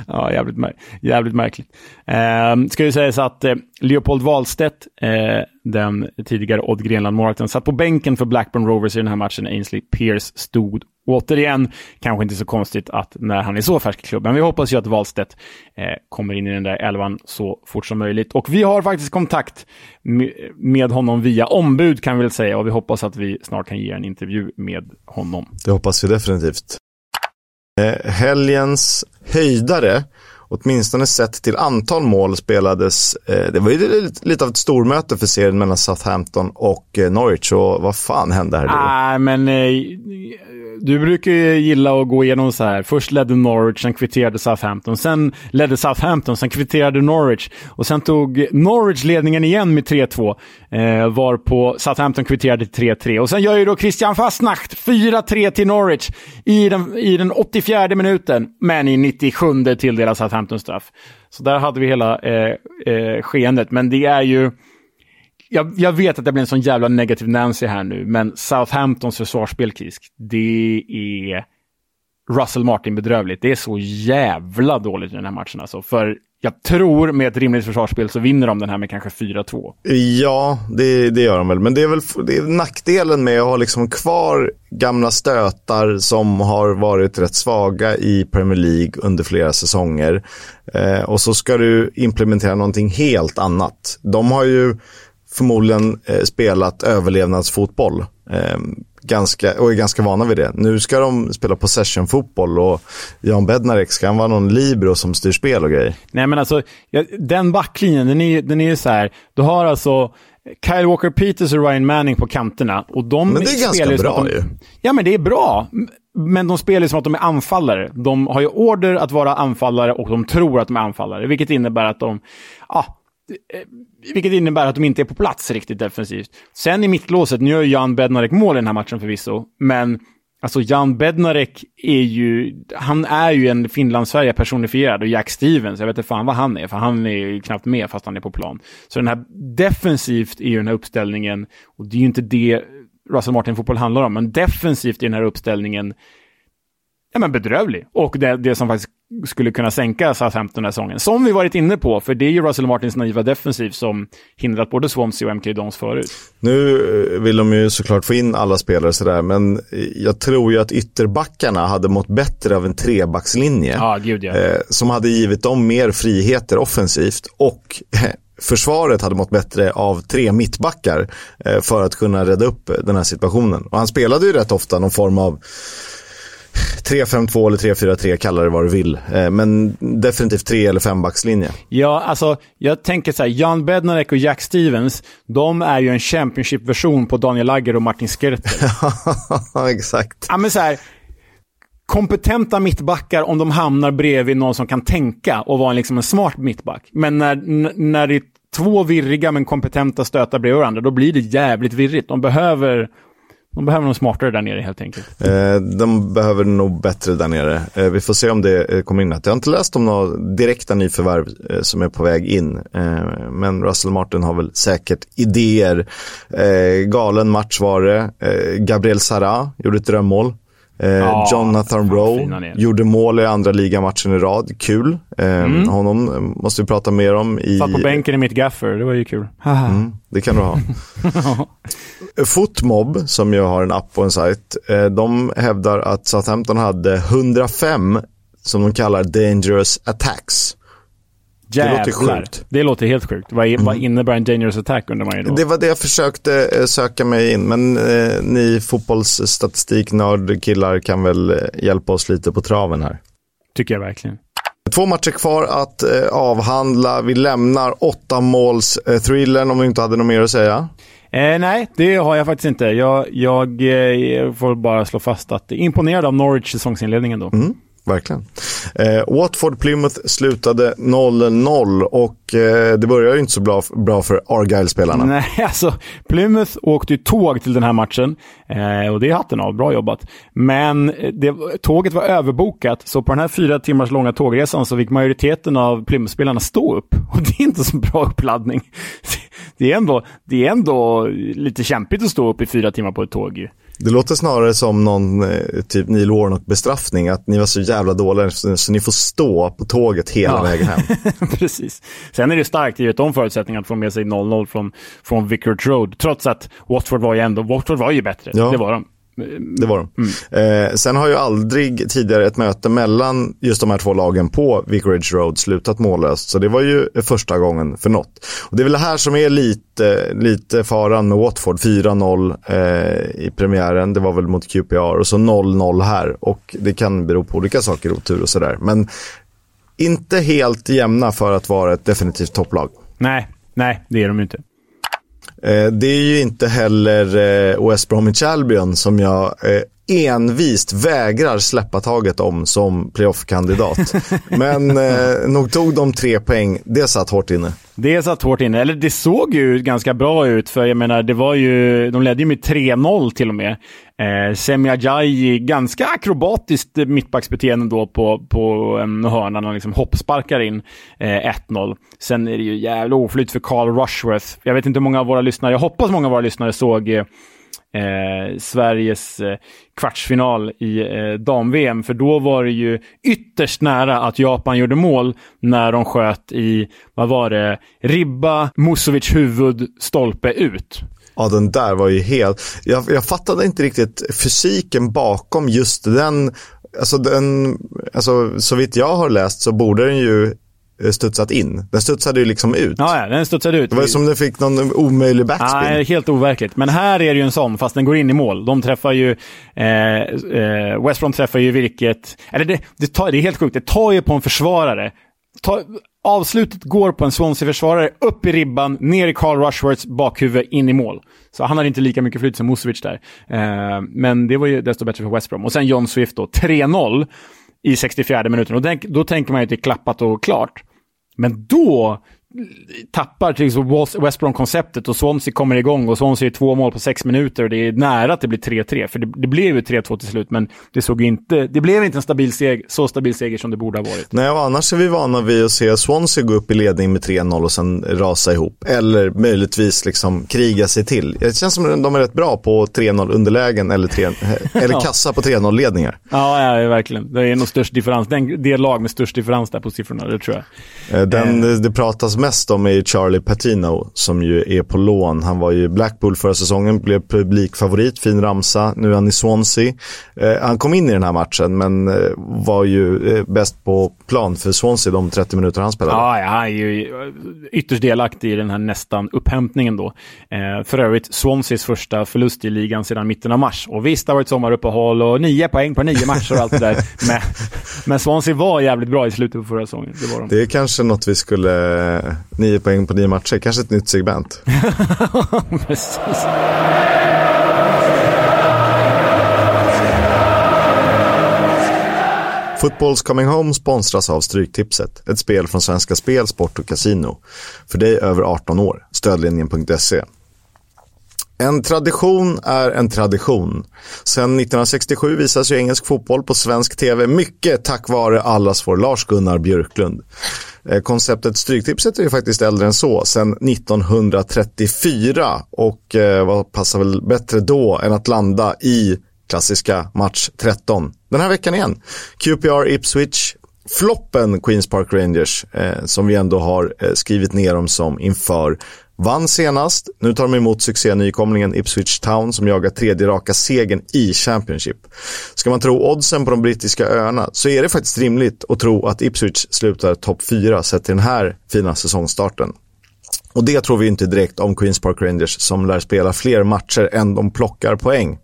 B: Ja, jävligt, mär jävligt märkligt. Eh, ska ju sägas att eh, Leopold Wahlstedt, eh, den tidigare Odd Grenland-målvakten, satt på bänken för Blackburn Rovers i den här matchen. Ainsley Pierce stod återigen, kanske inte så konstigt att när han är så färsk i klubben. Vi hoppas ju att Wahlstedt eh, kommer in i den där elvan så fort som möjligt. Och vi har faktiskt kontakt med honom via ombud kan vi väl säga och vi hoppas att vi snart kan ge en intervju med honom.
A: Det hoppas vi definitivt. Eh, helgens höjdare åtminstone sett till antal mål spelades, eh, det var ju lite av ett stormöte för serien mellan Southampton och eh, Norwich. Och vad fan hände här?
B: Nej, ah, men eh, du brukar ju gilla att gå igenom så här. Först ledde Norwich, sen kvitterade Southampton. Sen ledde Southampton, sen kvitterade Norwich. Och sen tog Norwich ledningen igen med 3-2. Eh, varpå Southampton kvitterade till 3-3. Och sen gör ju då Christian Fastnacht 4-3 till Norwich i den, i den 84 minuten. Men i 97 tilldelas Southampton straff. Så där hade vi hela eh, eh, skeendet. Men det är ju jag, jag, vet att det blir en sån jävla negativ Nancy här nu, men Southamptons försvarsspel, Kisk, det är Russell Martin bedrövligt. Det är så jävla dåligt i den här matchen alltså. För jag tror med ett rimligt försvarsspel så vinner de den här med kanske 4-2.
A: Ja, det, det, gör de väl. Men det är väl det är nackdelen med att ha liksom kvar gamla stötar som har varit rätt svaga i Premier League under flera säsonger. Eh, och så ska du implementera någonting helt annat. De har ju förmodligen eh, spelat överlevnadsfotboll. Eh, ganska, och är ganska vana vid det. Nu ska de spela possession-fotboll och Jan Bednarek ska han vara någon libero som styr spel och grejer.
B: Nej men alltså, den backlinjen, den är, den är ju så här, du har alltså Kyle Walker-Peters och Ryan Manning på kanterna. Och de
A: men det är ganska bra de, ju.
B: Ja, men det är bra. Men de spelar som att de är anfallare. De har ju order att vara anfallare och de tror att de är anfallare. Vilket innebär att de, ja, Eh, vilket innebär att de inte är på plats riktigt defensivt. Sen i mittlåset, nu gör Jan Bednarek mål i den här matchen förvisso, men Alltså Jan Bednarek är ju, han är ju en Finlandssverige personifierad och Jack Stevens, jag vet inte fan vad han är, för han är ju knappt med fast han är på plan. Så den här defensivt är ju den här uppställningen, och det är ju inte det Russell Martin-fotboll handlar om, men defensivt i den här uppställningen ja, men bedrövlig. Och det, det som faktiskt skulle kunna sänka Southampton den här säsongen. Som vi varit inne på, för det är ju Russell Martins naiva defensiv som hindrat både Swansea och MK Dons förut.
A: Nu eh, vill de ju såklart få in alla spelare sådär, men jag tror ju att ytterbackarna hade mått bättre av en trebackslinje.
B: Ja, gud ja.
A: Eh, som hade givit dem mer friheter offensivt och försvaret hade mått bättre av tre mittbackar eh, för att kunna rädda upp den här situationen. Och han spelade ju rätt ofta någon form av 3-5-2 eller 3-4-3, kalla det vad du vill. Eh, men definitivt tre eller fembackslinje.
B: Ja, alltså jag tänker så här, Jan Bednarek och Jack Stevens, de är ju en Championship-version på Daniel Lagger och Martin Skrtel.
A: Ja, exakt.
B: Ja, men så här, kompetenta mittbackar om de hamnar bredvid någon som kan tänka och vara liksom en smart mittback. Men när, när det är två virriga men kompetenta stötar bredvid varandra, då blir det jävligt virrigt. De behöver de behöver nog smartare där nere helt enkelt.
A: Eh, de behöver nog bättre där nere. Eh, vi får se om det eh, kommer in. Jag har inte läst om några direkta nyförvärv eh, som är på väg in. Eh, men Russell Martin har väl säkert idéer. Eh, galen match var det. Eh, Gabriel Sara gjorde ett drömmål. Eh, ja, Jonathan Rowe gjorde mål i andra ligamatchen i rad. Kul. Eh, mm. Honom måste vi prata mer om. I...
B: Satt på bänken i mitt gaffer, det var ju kul.
A: Mm, det kan du ha. Footmob, som ju har en app och en sajt, eh, de hävdar att Southampton hade 105 som de kallar dangerous attacks.
B: Jävlar. Det låter sjukt. Det låter helt sjukt. Vad, mm. vad innebär en dangerous attack undrar man ju då?
A: Det var det jag försökte eh, söka mig in. Men eh, ni fotbollsstatistiknördkillar kan väl eh, hjälpa oss lite på traven här.
B: Tycker jag verkligen.
A: Två matcher kvar att eh, avhandla. Vi lämnar åtta måls eh, thrillern om du inte hade något mer att säga.
B: Eh, nej, det har jag faktiskt inte. Jag, jag eh, får bara slå fast att imponerad av Norwich säsongsinledningen då.
A: Mm verkligen. Eh, Watford-Plymouth slutade 0-0 och eh, det började ju inte så bra, bra för Argyle-spelarna.
B: Nej, alltså Plymouth åkte ju tåg till den här matchen eh, och det är hatten av, bra jobbat. Men eh, det, tåget var överbokat, så på den här fyra timmars långa tågresan så fick majoriteten av Plymouth-spelarna stå upp. Och det är inte så bra uppladdning. Det är ändå, det är ändå lite kämpigt att stå upp i fyra timmar på ett tåg ju.
A: Det låter snarare som någon eh, typ Neil Warnock-bestraffning. Att ni var så jävla dåliga så ni får stå på tåget hela ja. vägen hem.
B: Precis. Sen är det starkt givet de förutsättningarna att få med sig 0-0 från, från Vicarage Road. Trots att Watford var ju ändå, Watford var ju bättre. Ja. Det var de.
A: Det var de. Mm. Eh, sen har ju aldrig tidigare ett möte mellan just de här två lagen på Vicarage Road slutat mållöst. Så det var ju första gången för något. Och det är väl det här som är lite, lite faran med Watford. 4-0 eh, i premiären. Det var väl mot QPR och så 0-0 här. Och det kan bero på olika saker, otur och sådär. Men inte helt jämna för att vara ett definitivt topplag.
B: Nej, nej, det är de inte.
A: Eh, det är ju inte heller eh, West Bromwich Albion som jag eh, envist vägrar släppa taget om som playoff-kandidat. Men eh, nog tog de tre poäng, det satt hårt inne.
B: Det satt hårt inne, eller det såg ju ganska bra ut för jag menar, det var ju, de ledde ju med 3-0 till och med. Eh, Semi Ajayi, ganska akrobatiskt mittbacksbeteende då på, på en hörna, han liksom hoppsparkar in eh, 1-0. Sen är det ju jävla oflyt för Carl Rushworth. Jag vet inte hur många av våra lyssnare, jag hoppas många av våra lyssnare såg eh, Sveriges eh, kvartsfinal i eh, dam-VM. För då var det ju ytterst nära att Japan gjorde mål när de sköt i, vad var det, ribba, Musovic huvud, stolpe ut.
A: Ja, den där var ju helt... Jag, jag fattade inte riktigt fysiken bakom just den. Alltså, den, alltså, så vitt jag har läst så borde den ju studsat in. Den studsade ju liksom ut.
B: Ja, ja den studsade ut.
A: Det var som den fick någon omöjlig backspin.
B: Ja, helt overkligt. Men här är det ju en sån, fast den går in i mål. De träffar ju... Eh, eh, West Brom träffar ju vilket... Eller det, det, tar, det är helt sjukt. Det tar ju på en försvarare. Ta, avslutet går på en Swansea-försvarare, upp i ribban, ner i Carl Rushworths bakhuvud, in i mål. Så han hade inte lika mycket flyt som Musovic där. Eh, men det var ju desto bättre för West Brom. Och sen John Swift då, 3-0 i 64 minuten. Och då tänker man ju att det är klappat och klart. Men då tappar till exempel West Brom-konceptet och Swansea kommer igång och Swansea är två mål på sex minuter och det är nära att det blir 3-3. För det, det blev ju 3-2 till slut, men det, såg inte, det blev inte en stabil seger, så stabil seger som det borde ha varit.
A: Nej, och annars är vi vana vid att se Swansea gå upp i ledning med 3-0 och sen rasa ihop. Eller möjligtvis liksom kriga sig till. Det känns som att de är rätt bra på 3-0 underlägen eller, 3, eller kassa på 3-0-ledningar.
B: Ja, ja, verkligen. Det är nog störst differens. det är lag med störst differens där på siffrorna, det tror jag.
A: Eh, den eh. det pratas mest om är Charlie Patino som ju är på lån. Han var ju Blackpool förra säsongen, blev publikfavorit, fin ramsa. Nu är han i Swansea. Eh, han kom in i den här matchen men eh, var ju eh, bäst på plan för Swansea de 30 minuter han spelade.
B: Ja, han är ju ytterst delaktig i den här nästan upphämtningen då. Eh, för övrigt Swanseas första förlust i ligan sedan mitten av mars. Och visst, det har varit sommaruppehåll och nio poäng på nio matcher och allt det där. Men, men Swansea var jävligt bra i slutet på förra säsongen. Det, var de.
A: det är kanske något vi skulle... Nio poäng på nio matcher, kanske ett nytt segment. Precis. Footballs Coming Home sponsras av Stryktipset, ett spel från Svenska Spel, Sport och Casino. För dig över 18 år, stödlinjen.se. En tradition är en tradition. Sedan 1967 visas ju engelsk fotboll på svensk tv, mycket tack vare allas vår Lars-Gunnar Björklund. Eh, konceptet Stryktipset är ju faktiskt äldre än så, sedan 1934 och eh, vad passar väl bättre då än att landa i klassiska match 13. Den här veckan igen. QPR Ipswich. Floppen Queens Park Rangers eh, som vi ändå har eh, skrivit ner dem som inför Vann senast, nu tar de emot succé-nykomlingen Ipswich Town som jagar tredje raka segern i Championship. Ska man tro oddsen på de brittiska öarna så är det faktiskt rimligt att tro att Ipswich slutar topp 4 sett till den här fina säsongstarten. Och det tror vi inte direkt om Queens Park Rangers som lär spela fler matcher än de plockar poäng.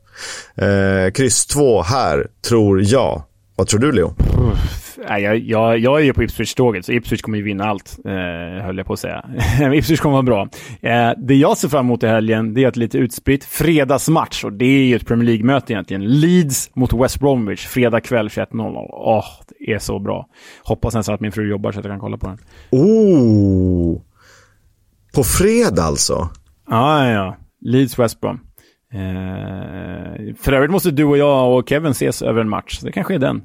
A: Eh, kryss 2 här, tror jag. Vad tror du, Leo?
B: Jag, jag, jag är ju på Ipswich-tåget, så Ipswich kommer ju vinna allt, eh, höll jag på att säga. Ipswich kommer vara bra. Eh, det jag ser fram emot i helgen, det är ett lite utspritt fredagsmatch, och det är ju ett Premier League-möte egentligen. Leeds mot West Bromwich, fredag kväll 21.00. Åh, oh, det är så bra. Hoppas nästan att min fru jobbar så att jag kan kolla på den.
A: Oh! På fredag alltså?
B: Ja, ja, ja. Leeds West Brom. Eh, för övrigt måste du och jag och Kevin ses över en match. Det kanske är den.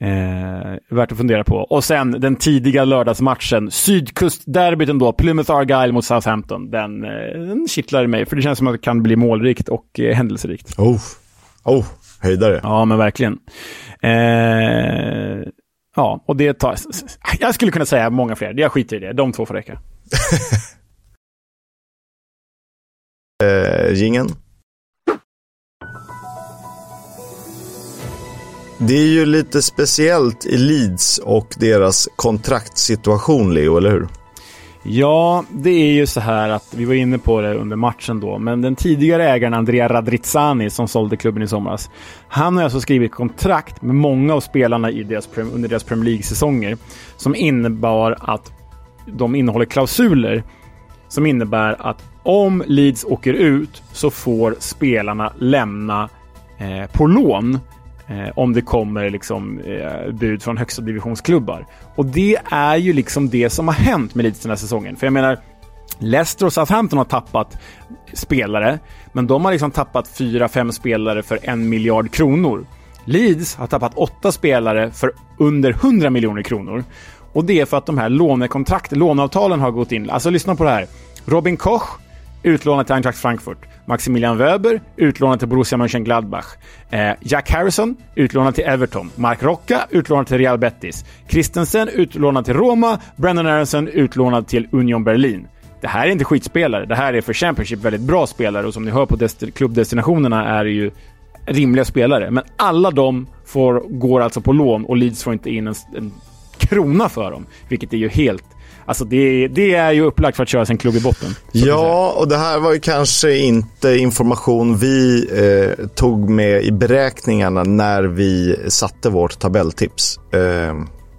B: Eh, värt att fundera på. Och sen den tidiga lördagsmatchen. Sydkustderbyt ändå. Plymouth Argyle mot Southampton. Den, eh, den kittlar i mig, för det känns som att det kan bli målrikt och eh, händelserikt.
A: Oh, oh höjdare.
B: Ja, men verkligen. Eh, ja, och det tar... Jag skulle kunna säga många fler. Jag skiter i det. De två får räcka.
A: eh, gingen. Det är ju lite speciellt i Leeds och deras kontraktssituation, Leo, eller hur?
B: Ja, det är ju så här att vi var inne på det under matchen då, men den tidigare ägaren Andrea Radrizzani som sålde klubben i somras, han har alltså skrivit kontrakt med många av spelarna i deras, under deras Premier League-säsonger som innebar att de innehåller klausuler som innebär att om Leeds åker ut så får spelarna lämna eh, på lån Eh, om det kommer liksom, eh, bud från högsta divisionsklubbar. Och det är ju liksom det som har hänt med Leeds den här säsongen. För jag menar, Leicester och Southampton har tappat spelare, men de har liksom tappat fyra, fem spelare för en miljard kronor. Leeds har tappat åtta spelare för under 100 miljoner kronor. Och det är för att de här lånekontrakten, låneavtalen har gått in. Alltså lyssna på det här. Robin Koch, utlånad till Eintracht Frankfurt. Maximilian Wöber, utlånad till Borussia Mönchengladbach. Eh, Jack Harrison, utlånad till Everton. Mark Rocca, utlånad till Real Betis. Christensen, utlånad till Roma. Brendan Aronson, utlånad till Union Berlin. Det här är inte skitspelare. Det här är för Championship väldigt bra spelare och som ni hör på klubbdestinationerna är det ju rimliga spelare. Men alla de får, går alltså på lån och Leeds får inte in en, en krona för dem. Vilket är ju helt Alltså det, det är ju upplagt för att köra sin klubb i botten.
A: Ja, och det här var ju kanske inte information vi eh, tog med i beräkningarna när vi satte vårt tabelltips. Eh,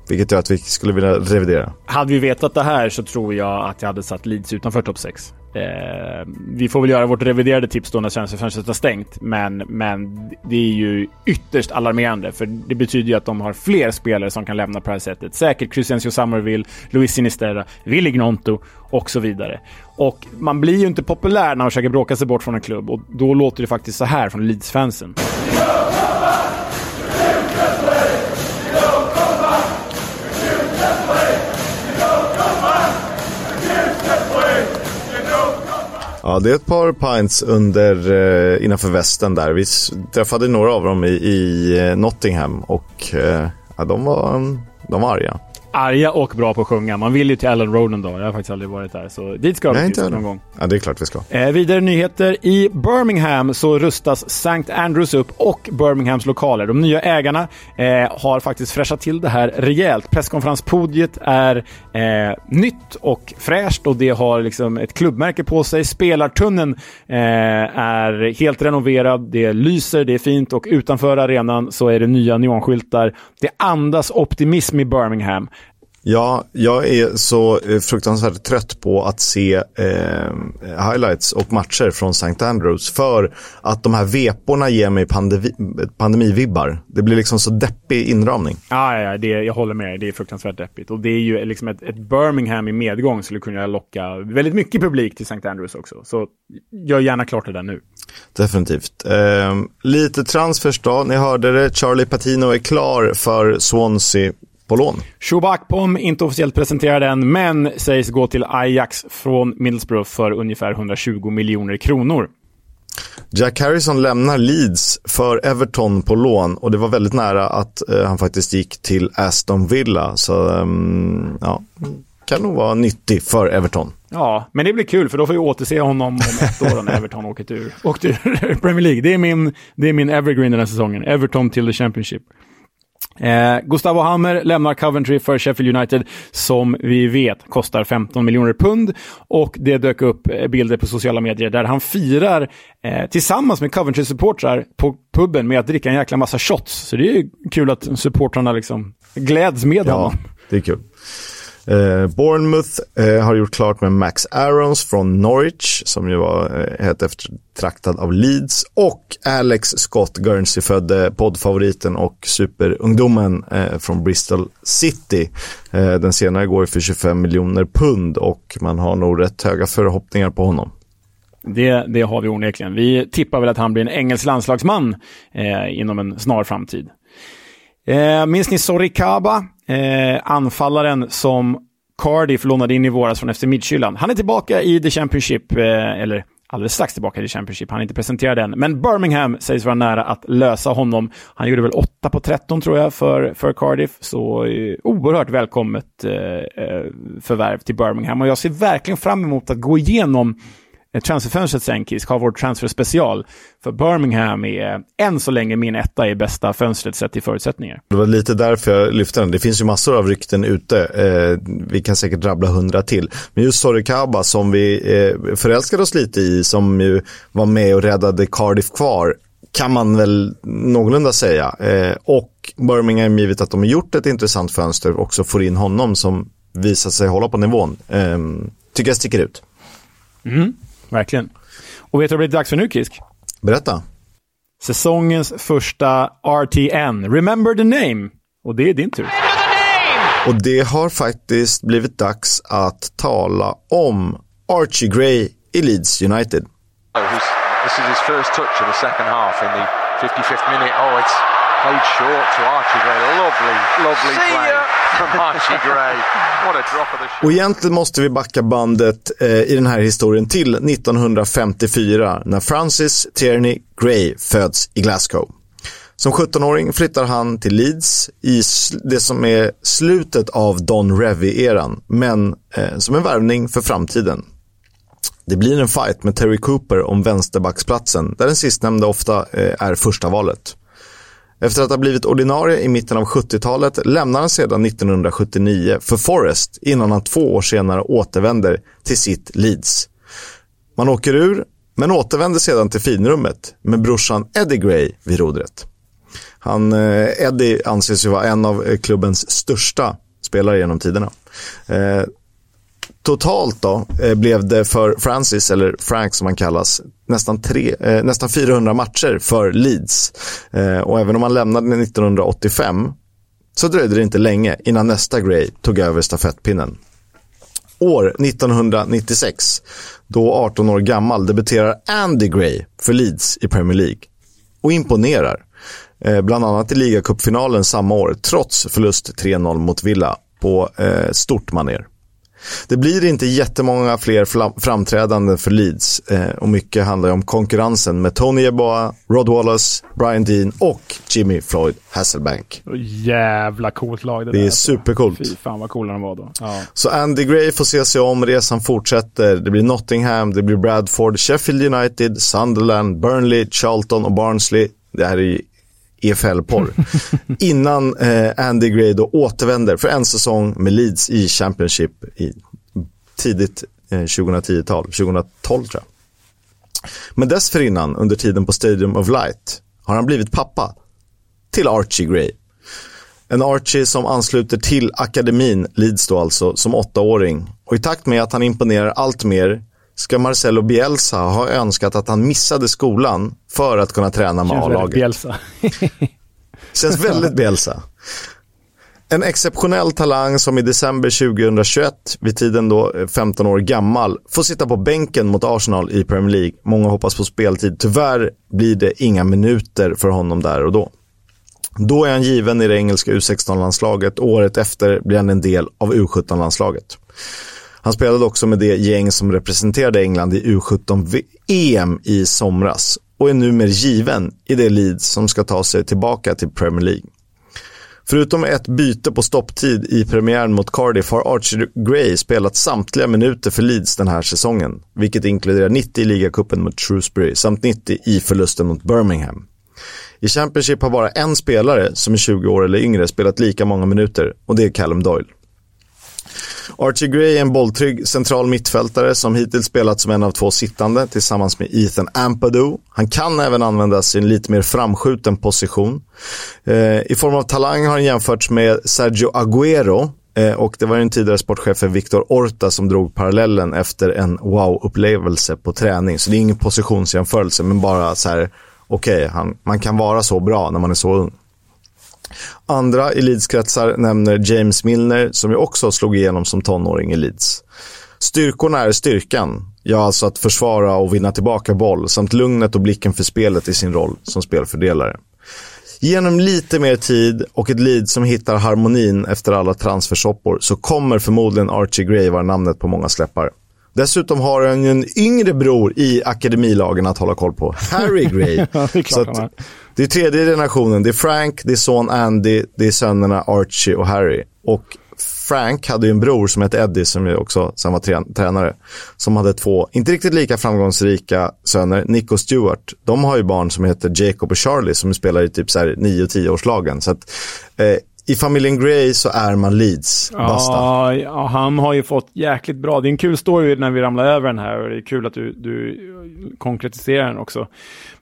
A: vilket gör att vi skulle vilja revidera.
B: Hade vi vetat det här så tror jag att jag hade satt Leeds utanför topp 6. Eh, vi får väl göra vårt reviderade tips då när fönstret har stängt. Men, men det är ju ytterst alarmerande. För det betyder ju att de har fler spelare som kan lämna på det här sättet. Säkert Crescencio Summerville, Luis Sinisterra, Willy Gnonto och så vidare. Och man blir ju inte populär när man försöker bråka sig bort från en klubb. Och då låter det faktiskt så här från Leeds-fansen.
A: Det är ett par pints under, eh, innanför västen där. Vi träffade några av dem i, i eh, Nottingham och eh, ja, de, var, de var arga
B: arga och bra på att sjunga. Man vill ju till Alan Ronan då. Jag har faktiskt aldrig varit där. Så dit ska vi någon gång.
A: Ja, det är klart vi ska.
B: Eh, vidare nyheter. I Birmingham så rustas St. Andrews upp och Birminghams lokaler. De nya ägarna eh, har faktiskt fräschat till det här rejält. Presskonferenspodiet är eh, nytt och fräscht och det har liksom ett klubbmärke på sig. Spelartunneln eh, är helt renoverad. Det lyser, det är fint och utanför arenan så är det nya neonskyltar. Det andas optimism i Birmingham.
A: Ja, jag är så eh, fruktansvärt trött på att se eh, highlights och matcher från St. Andrews för att de här veporna ger mig pandemi, pandemivibbar. Det blir liksom så deppig inramning.
B: Ja, ja det, jag håller med. Det är fruktansvärt deppigt. Och det är ju liksom ett, ett Birmingham i medgång skulle kunna locka väldigt mycket publik till St. Andrews också. Så gör gärna klart det där nu.
A: Definitivt. Eh, lite transfers då. Ni hörde det. Charlie Patino är klar för Swansea på lån.
B: Shubakpom, inte officiellt presenterad än, men sägs gå till Ajax från Middlesbrough för ungefär 120 miljoner kronor.
A: Jack Harrison lämnar Leeds för Everton på lån och det var väldigt nära att eh, han faktiskt gick till Aston Villa. Så um, ja, kan nog vara nyttig för Everton.
B: Ja, men det blir kul för då får vi återse honom om ett år när Everton åker ur, åkt ur Premier League. Det är, min, det är min evergreen den här säsongen. Everton till the Championship. Eh, Gustavo Hammer lämnar Coventry för Sheffield United som vi vet kostar 15 miljoner pund och det dök upp eh, bilder på sociala medier där han firar eh, tillsammans med Coventry-supportrar på puben med att dricka en jäkla massa shots. Så det är kul att supportrarna liksom gläds med
A: ja,
B: honom.
A: det är kul. Eh, Bournemouth eh, har gjort klart med Max Arons från Norwich som ju var eh, helt eftertraktad av Leeds och Alex Scott Guernsey-födde eh, poddfavoriten och superungdomen eh, från Bristol City. Eh, den senare går för 25 miljoner pund och man har nog rätt höga förhoppningar på honom.
B: Det, det har vi onekligen. Vi tippar väl att han blir en engelsk landslagsman eh, inom en snar framtid. Eh, minns ni Sorikaba? Eh, anfallaren som Cardiff lånade in i våras från FC Midtjylland. Han är tillbaka i The Championship, eh, eller alldeles strax tillbaka i The Championship. Han är inte presenterad än. Men Birmingham sägs vara nära att lösa honom. Han gjorde väl 8 på 13 tror jag för, för Cardiff. Så eh, oerhört välkommet eh, eh, förvärv till Birmingham. Och jag ser verkligen fram emot att gå igenom transferfönstret sen, Kisk, har vår transferspecial. För Birmingham är än så länge min etta i bästa fönstret sett i förutsättningar.
A: Det var lite därför jag lyfte den. Det finns ju massor av rykten ute. Eh, vi kan säkert drabbla hundra till. Men just Sorikaba som vi eh, förälskade oss lite i, som ju var med och räddade Cardiff kvar, kan man väl någorlunda säga. Eh, och Birmingham, givet att de har gjort ett intressant fönster, också får in honom som visar sig hålla på nivån. Eh, tycker jag sticker ut.
B: Mm. Verkligen. Och vet du vad det blir dags för nu, Kisk?
A: Berätta.
B: Säsongens första RTN. Remember the name. Och det är din tur.
A: Och det har faktiskt blivit dags att tala om Archie Gray i Leeds United. This is his first touch of the second half in the 55th minute. Oh, it's played short to Archie Gray. Lovely, lovely play from Archie Gray. What a drop of the shot. Och egentligen måste vi backa bandet eh, i den här historien till 1954 när Francis Tierney Gray föds i Glasgow. Som 17-åring flyttar han till Leeds i det som är slutet av Don Revy-eran, men eh, som en värvning för framtiden. Det blir en fight med Terry Cooper om vänsterbacksplatsen, där den sistnämnda ofta eh, är första valet. Efter att ha blivit ordinarie i mitten av 70-talet lämnar han sedan 1979 för Forest innan han två år senare återvänder till sitt Leeds. Man åker ur, men återvänder sedan till finrummet med brorsan Eddie Gray vid rodret. Han, eh, Eddie anses ju vara en av klubbens största spelare genom tiderna. Eh, Totalt då eh, blev det för Francis, eller Frank som han kallas, nästan, tre, eh, nästan 400 matcher för Leeds. Eh, och även om han lämnade 1985 så dröjde det inte länge innan nästa Gray tog över stafettpinnen. År 1996, då 18 år gammal, debuterar Andy Gray för Leeds i Premier League och imponerar. Eh, bland annat i ligacupfinalen samma år, trots förlust 3-0 mot Villa på eh, stort maner. Det blir inte jättemånga fler framträdanden för Leeds eh, och mycket handlar om konkurrensen med Tony Yeboah, Rod Wallace, Brian Dean och Jimmy Floyd Hasselbank.
B: Jävla coolt lag
A: det, det där. Det är supercoolt.
B: Fy fan vad coola de var då. Ja.
A: Så Andy Gray får se sig om, resan fortsätter. Det blir Nottingham, det blir Bradford, Sheffield United, Sunderland, Burnley, Charlton och Barnsley. Det här är EFL-porr. Innan eh, Andy Gray då återvänder för en säsong med Leeds i Championship i tidigt eh, 2010-tal, 2012 tror jag. Men dessförinnan, under tiden på Stadium of Light, har han blivit pappa till Archie Gray. En Archie som ansluter till akademin, Leeds då alltså, som åttaåring. Och i takt med att han imponerar allt mer ska Marcelo Bielsa ha önskat att han missade skolan för att kunna träna med A-laget.
B: Bielsa.
A: Känns väldigt Bielsa. En exceptionell talang som i december 2021, vid tiden då 15 år gammal, får sitta på bänken mot Arsenal i Premier League. Många hoppas på speltid. Tyvärr blir det inga minuter för honom där och då. Då är han given i det engelska U16-landslaget. Året efter blir han en del av U17-landslaget. Han spelade också med det gäng som representerade England i U17-EM i somras och är numera given i det Leeds som ska ta sig tillbaka till Premier League. Förutom ett byte på stopptid i premiären mot Cardiff har Archie Gray spelat samtliga minuter för Leeds den här säsongen, vilket inkluderar 90 i ligacupen mot Shrewsbury samt 90 i förlusten mot Birmingham. I Championship har bara en spelare som är 20 år eller yngre spelat lika många minuter och det är Callum Doyle. Archie Gray är en bolltrygg central mittfältare som hittills spelat som en av två sittande tillsammans med Ethan Ampadu. Han kan även användas i en lite mer framskjuten position. Eh, I form av talang har han jämförts med Sergio Agüero eh, och det var den tidigare sportchefen Victor Orta som drog parallellen efter en wow-upplevelse på träning. Så det är ingen positionsjämförelse men bara så här, okej, okay, man kan vara så bra när man är så ung. Andra i Leeds-kretsar nämner James Milner som ju också slog igenom som tonåring i Leeds. Styrkorna är styrkan, ja alltså att försvara och vinna tillbaka boll samt lugnet och blicken för spelet i sin roll som spelfördelare. Genom lite mer tid och ett lead som hittar harmonin efter alla transfersoppor så kommer förmodligen Archie Gray vara namnet på många släppar. Dessutom har han en yngre bror i akademilagen att hålla koll på, Harry Gray.
B: ja, det, är så att,
A: det är tredje generationen, det är Frank, det är son Andy, det är sönerna Archie och Harry. Och Frank hade ju en bror som hette Eddie som ju också sen var tränare. Som hade två, inte riktigt lika framgångsrika söner, Nick och Stewart. De har ju barn som heter Jacob och Charlie som spelar i typ 9-10-årslagen. Så att eh, i familjen Grey så är man Leeds. Basta.
B: Ja, ja, han har ju fått jäkligt bra. Det är en kul story när vi ramlar över den här och det är kul att du, du konkretiserar den också.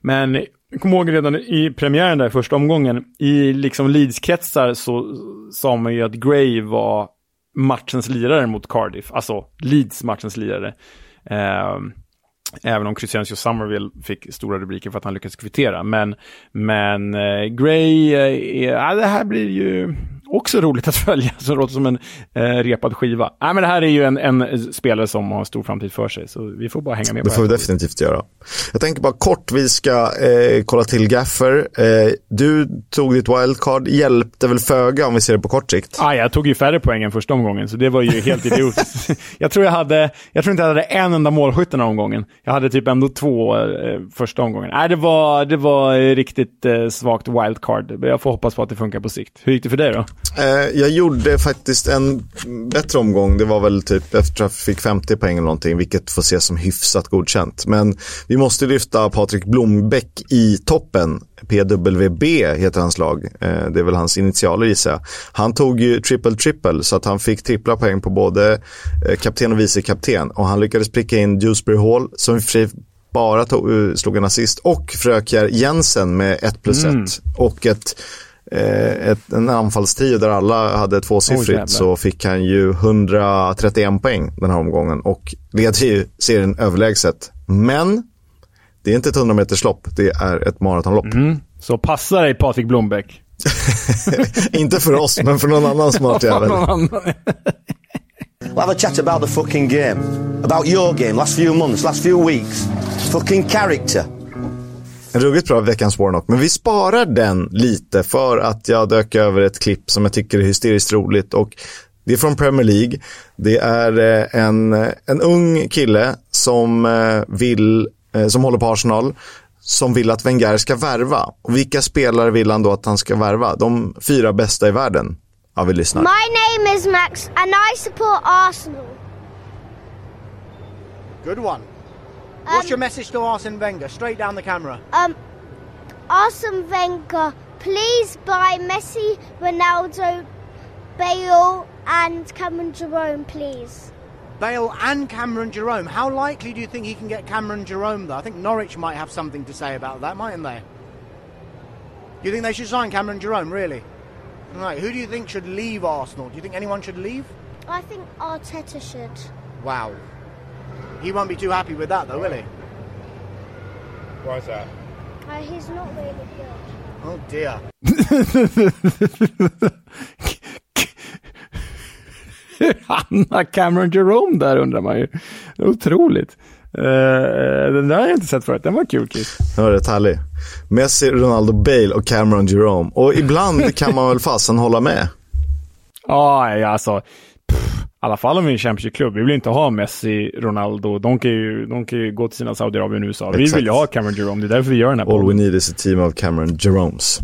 B: Men jag kommer ihåg redan i premiären där, första omgången, i liksom Leeds-kretsar så sa man ju att Gray var matchens lirare mot Cardiff, alltså Leeds matchens lirare. Eh, Även om Crescencio Somerville fick stora rubriker för att han lyckades kvittera. Men, men eh, Gray, eh, ja, det här blir ju också roligt att följa, så låter som en eh, repad skiva. Nej, men det här är ju en, en, spelare som har stor framtid för sig, så vi får bara hänga med.
A: Det får vi definitivt göra. Jag tänker bara kort, vi ska eh, kolla till Gaffer. Eh, du tog ditt wildcard, hjälpte väl föga om vi ser det på kort sikt?
B: Ah, jag tog ju färre poäng än första omgången, så det var ju helt idiotiskt. jag, tror jag, hade, jag tror inte jag hade en enda målskytt den här omgången. Jag hade typ ändå två eh, första omgången. Nej, det var, det var riktigt eh, svagt wildcard. Jag får hoppas på att det funkar på sikt. Hur gick det för dig då?
A: Eh, jag gjorde faktiskt en bättre omgång. Det var väl typ efter att jag fick 50 poäng eller någonting, vilket får ses som hyfsat godkänt. Men vi måste lyfta Patrik Blombäck i toppen. PWB heter hans lag. Eh, det är väl hans initialer gissar jag. Han tog ju triple-triple så att han fick trippla poäng på både eh, kapten och vice kapten. Och han lyckades pricka in Dewsbury Hall som i bara tog, slog en assist och Frökjär Jensen med 1 plus 1. Mm. Och ett ett, en anfallstio där alla hade tvåsiffrigt
B: Oh,
A: så fick han ju 131 poäng den här omgången och leder ju serien överlägset. Men det är inte ett 100 meters lopp, det är ett maratonlopp.
B: Så passa dig Patrik Blombeck.
A: inte för oss, men för någon annan smart jävel.
D: We'll have a chat about the fucking game. About your game, last few months, last few weeks. Fucking character.
A: En ruggigt bra veckans Warnock, men vi sparar den lite för att jag dök över ett klipp som jag tycker är hysteriskt roligt och det är från Premier League. Det är eh, en, en ung kille som eh, vill, eh, som håller på Arsenal, som vill att Wenger ska värva. Och vilka spelare vill han då att han ska värva? De fyra bästa i världen. Ja, vi lyssnar.
E: My name is Max and I support Arsenal.
F: Good one. What's your message to Arsene Wenger? Straight down the camera.
E: Um, Arsene Wenger, please buy Messi, Ronaldo, Bale, and Cameron Jerome, please.
F: Bale and Cameron Jerome. How likely do you think he can get Cameron Jerome, though? I think Norwich might have something to say about that, mightn't they? Do you think they should sign Cameron Jerome, really? Right, who do you think should leave Arsenal? Do you think anyone should leave?
E: I think Arteta should.
F: Wow. He won't be too happy with that, though, will he?
C: Why is that?
E: Uh, he's not really good.
F: Oh, dear.
B: Hanna Cameron Jerome där undrar man ju. Det är otroligt. Uh, den där har jag inte sett förut. Den var kul, Chris.
A: Den var rätt härlig. Messi, Ronaldo, Bale och Cameron Jerome. Och ibland kan man väl fasen hålla med.
B: Ja, ja, alltså. I alla fall om vi är en Championship-klubb. Vi vill inte ha Messi, Ronaldo. De kan ju, de kan ju gå till sina Saudiarabien och USA. Vi
A: Exakt.
B: vill ju ha Cameron Jerome. Det är därför vi gör den här
A: All we
B: podden.
A: need is a team of Cameron Jeromes.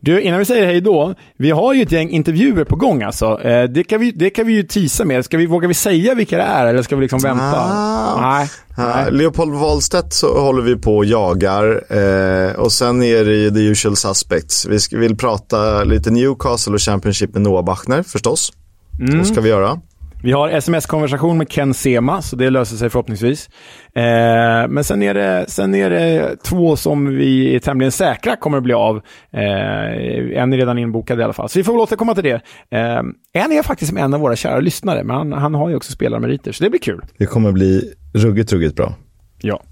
B: Du, innan vi säger hej då. Vi har ju ett gäng intervjuer på gång alltså. Eh, det, kan vi, det kan vi ju tisa med. Ska vi, vågar vi säga vilka det är eller ska vi liksom vänta?
A: Ah.
B: Nej.
A: Ja,
B: nej.
A: Leopold Wahlstedt så håller vi på och jagar eh, och sen är det ju the usual suspects. Vi ska, vill prata lite Newcastle och Championship med Noah Bachner förstås.
B: Mm.
A: Det ska vi göra.
B: Vi har sms-konversation med Ken Sema, så det löser sig förhoppningsvis. Eh, men sen är, det, sen är det två som vi är tämligen säkra kommer att bli av. Eh, en är redan inbokad i alla fall, så vi får väl återkomma till det. Eh, en är faktiskt en av våra kära lyssnare, men han, han har ju också spelarmeriter, så det blir kul.
A: Det kommer bli ruggigt, ruggigt bra.
B: Ja.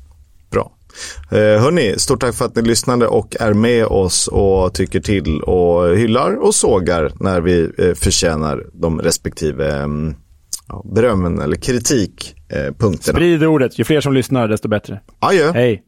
A: Bra. Eh, hörni, stort tack för att ni lyssnade och är med oss och tycker till och hyllar och sågar när vi eh, förtjänar de respektive eh, ja, berömmen eller kritikpunkterna. Eh,
B: Sprid ordet, ju fler som lyssnar desto bättre.
A: Adjö.
B: Hej!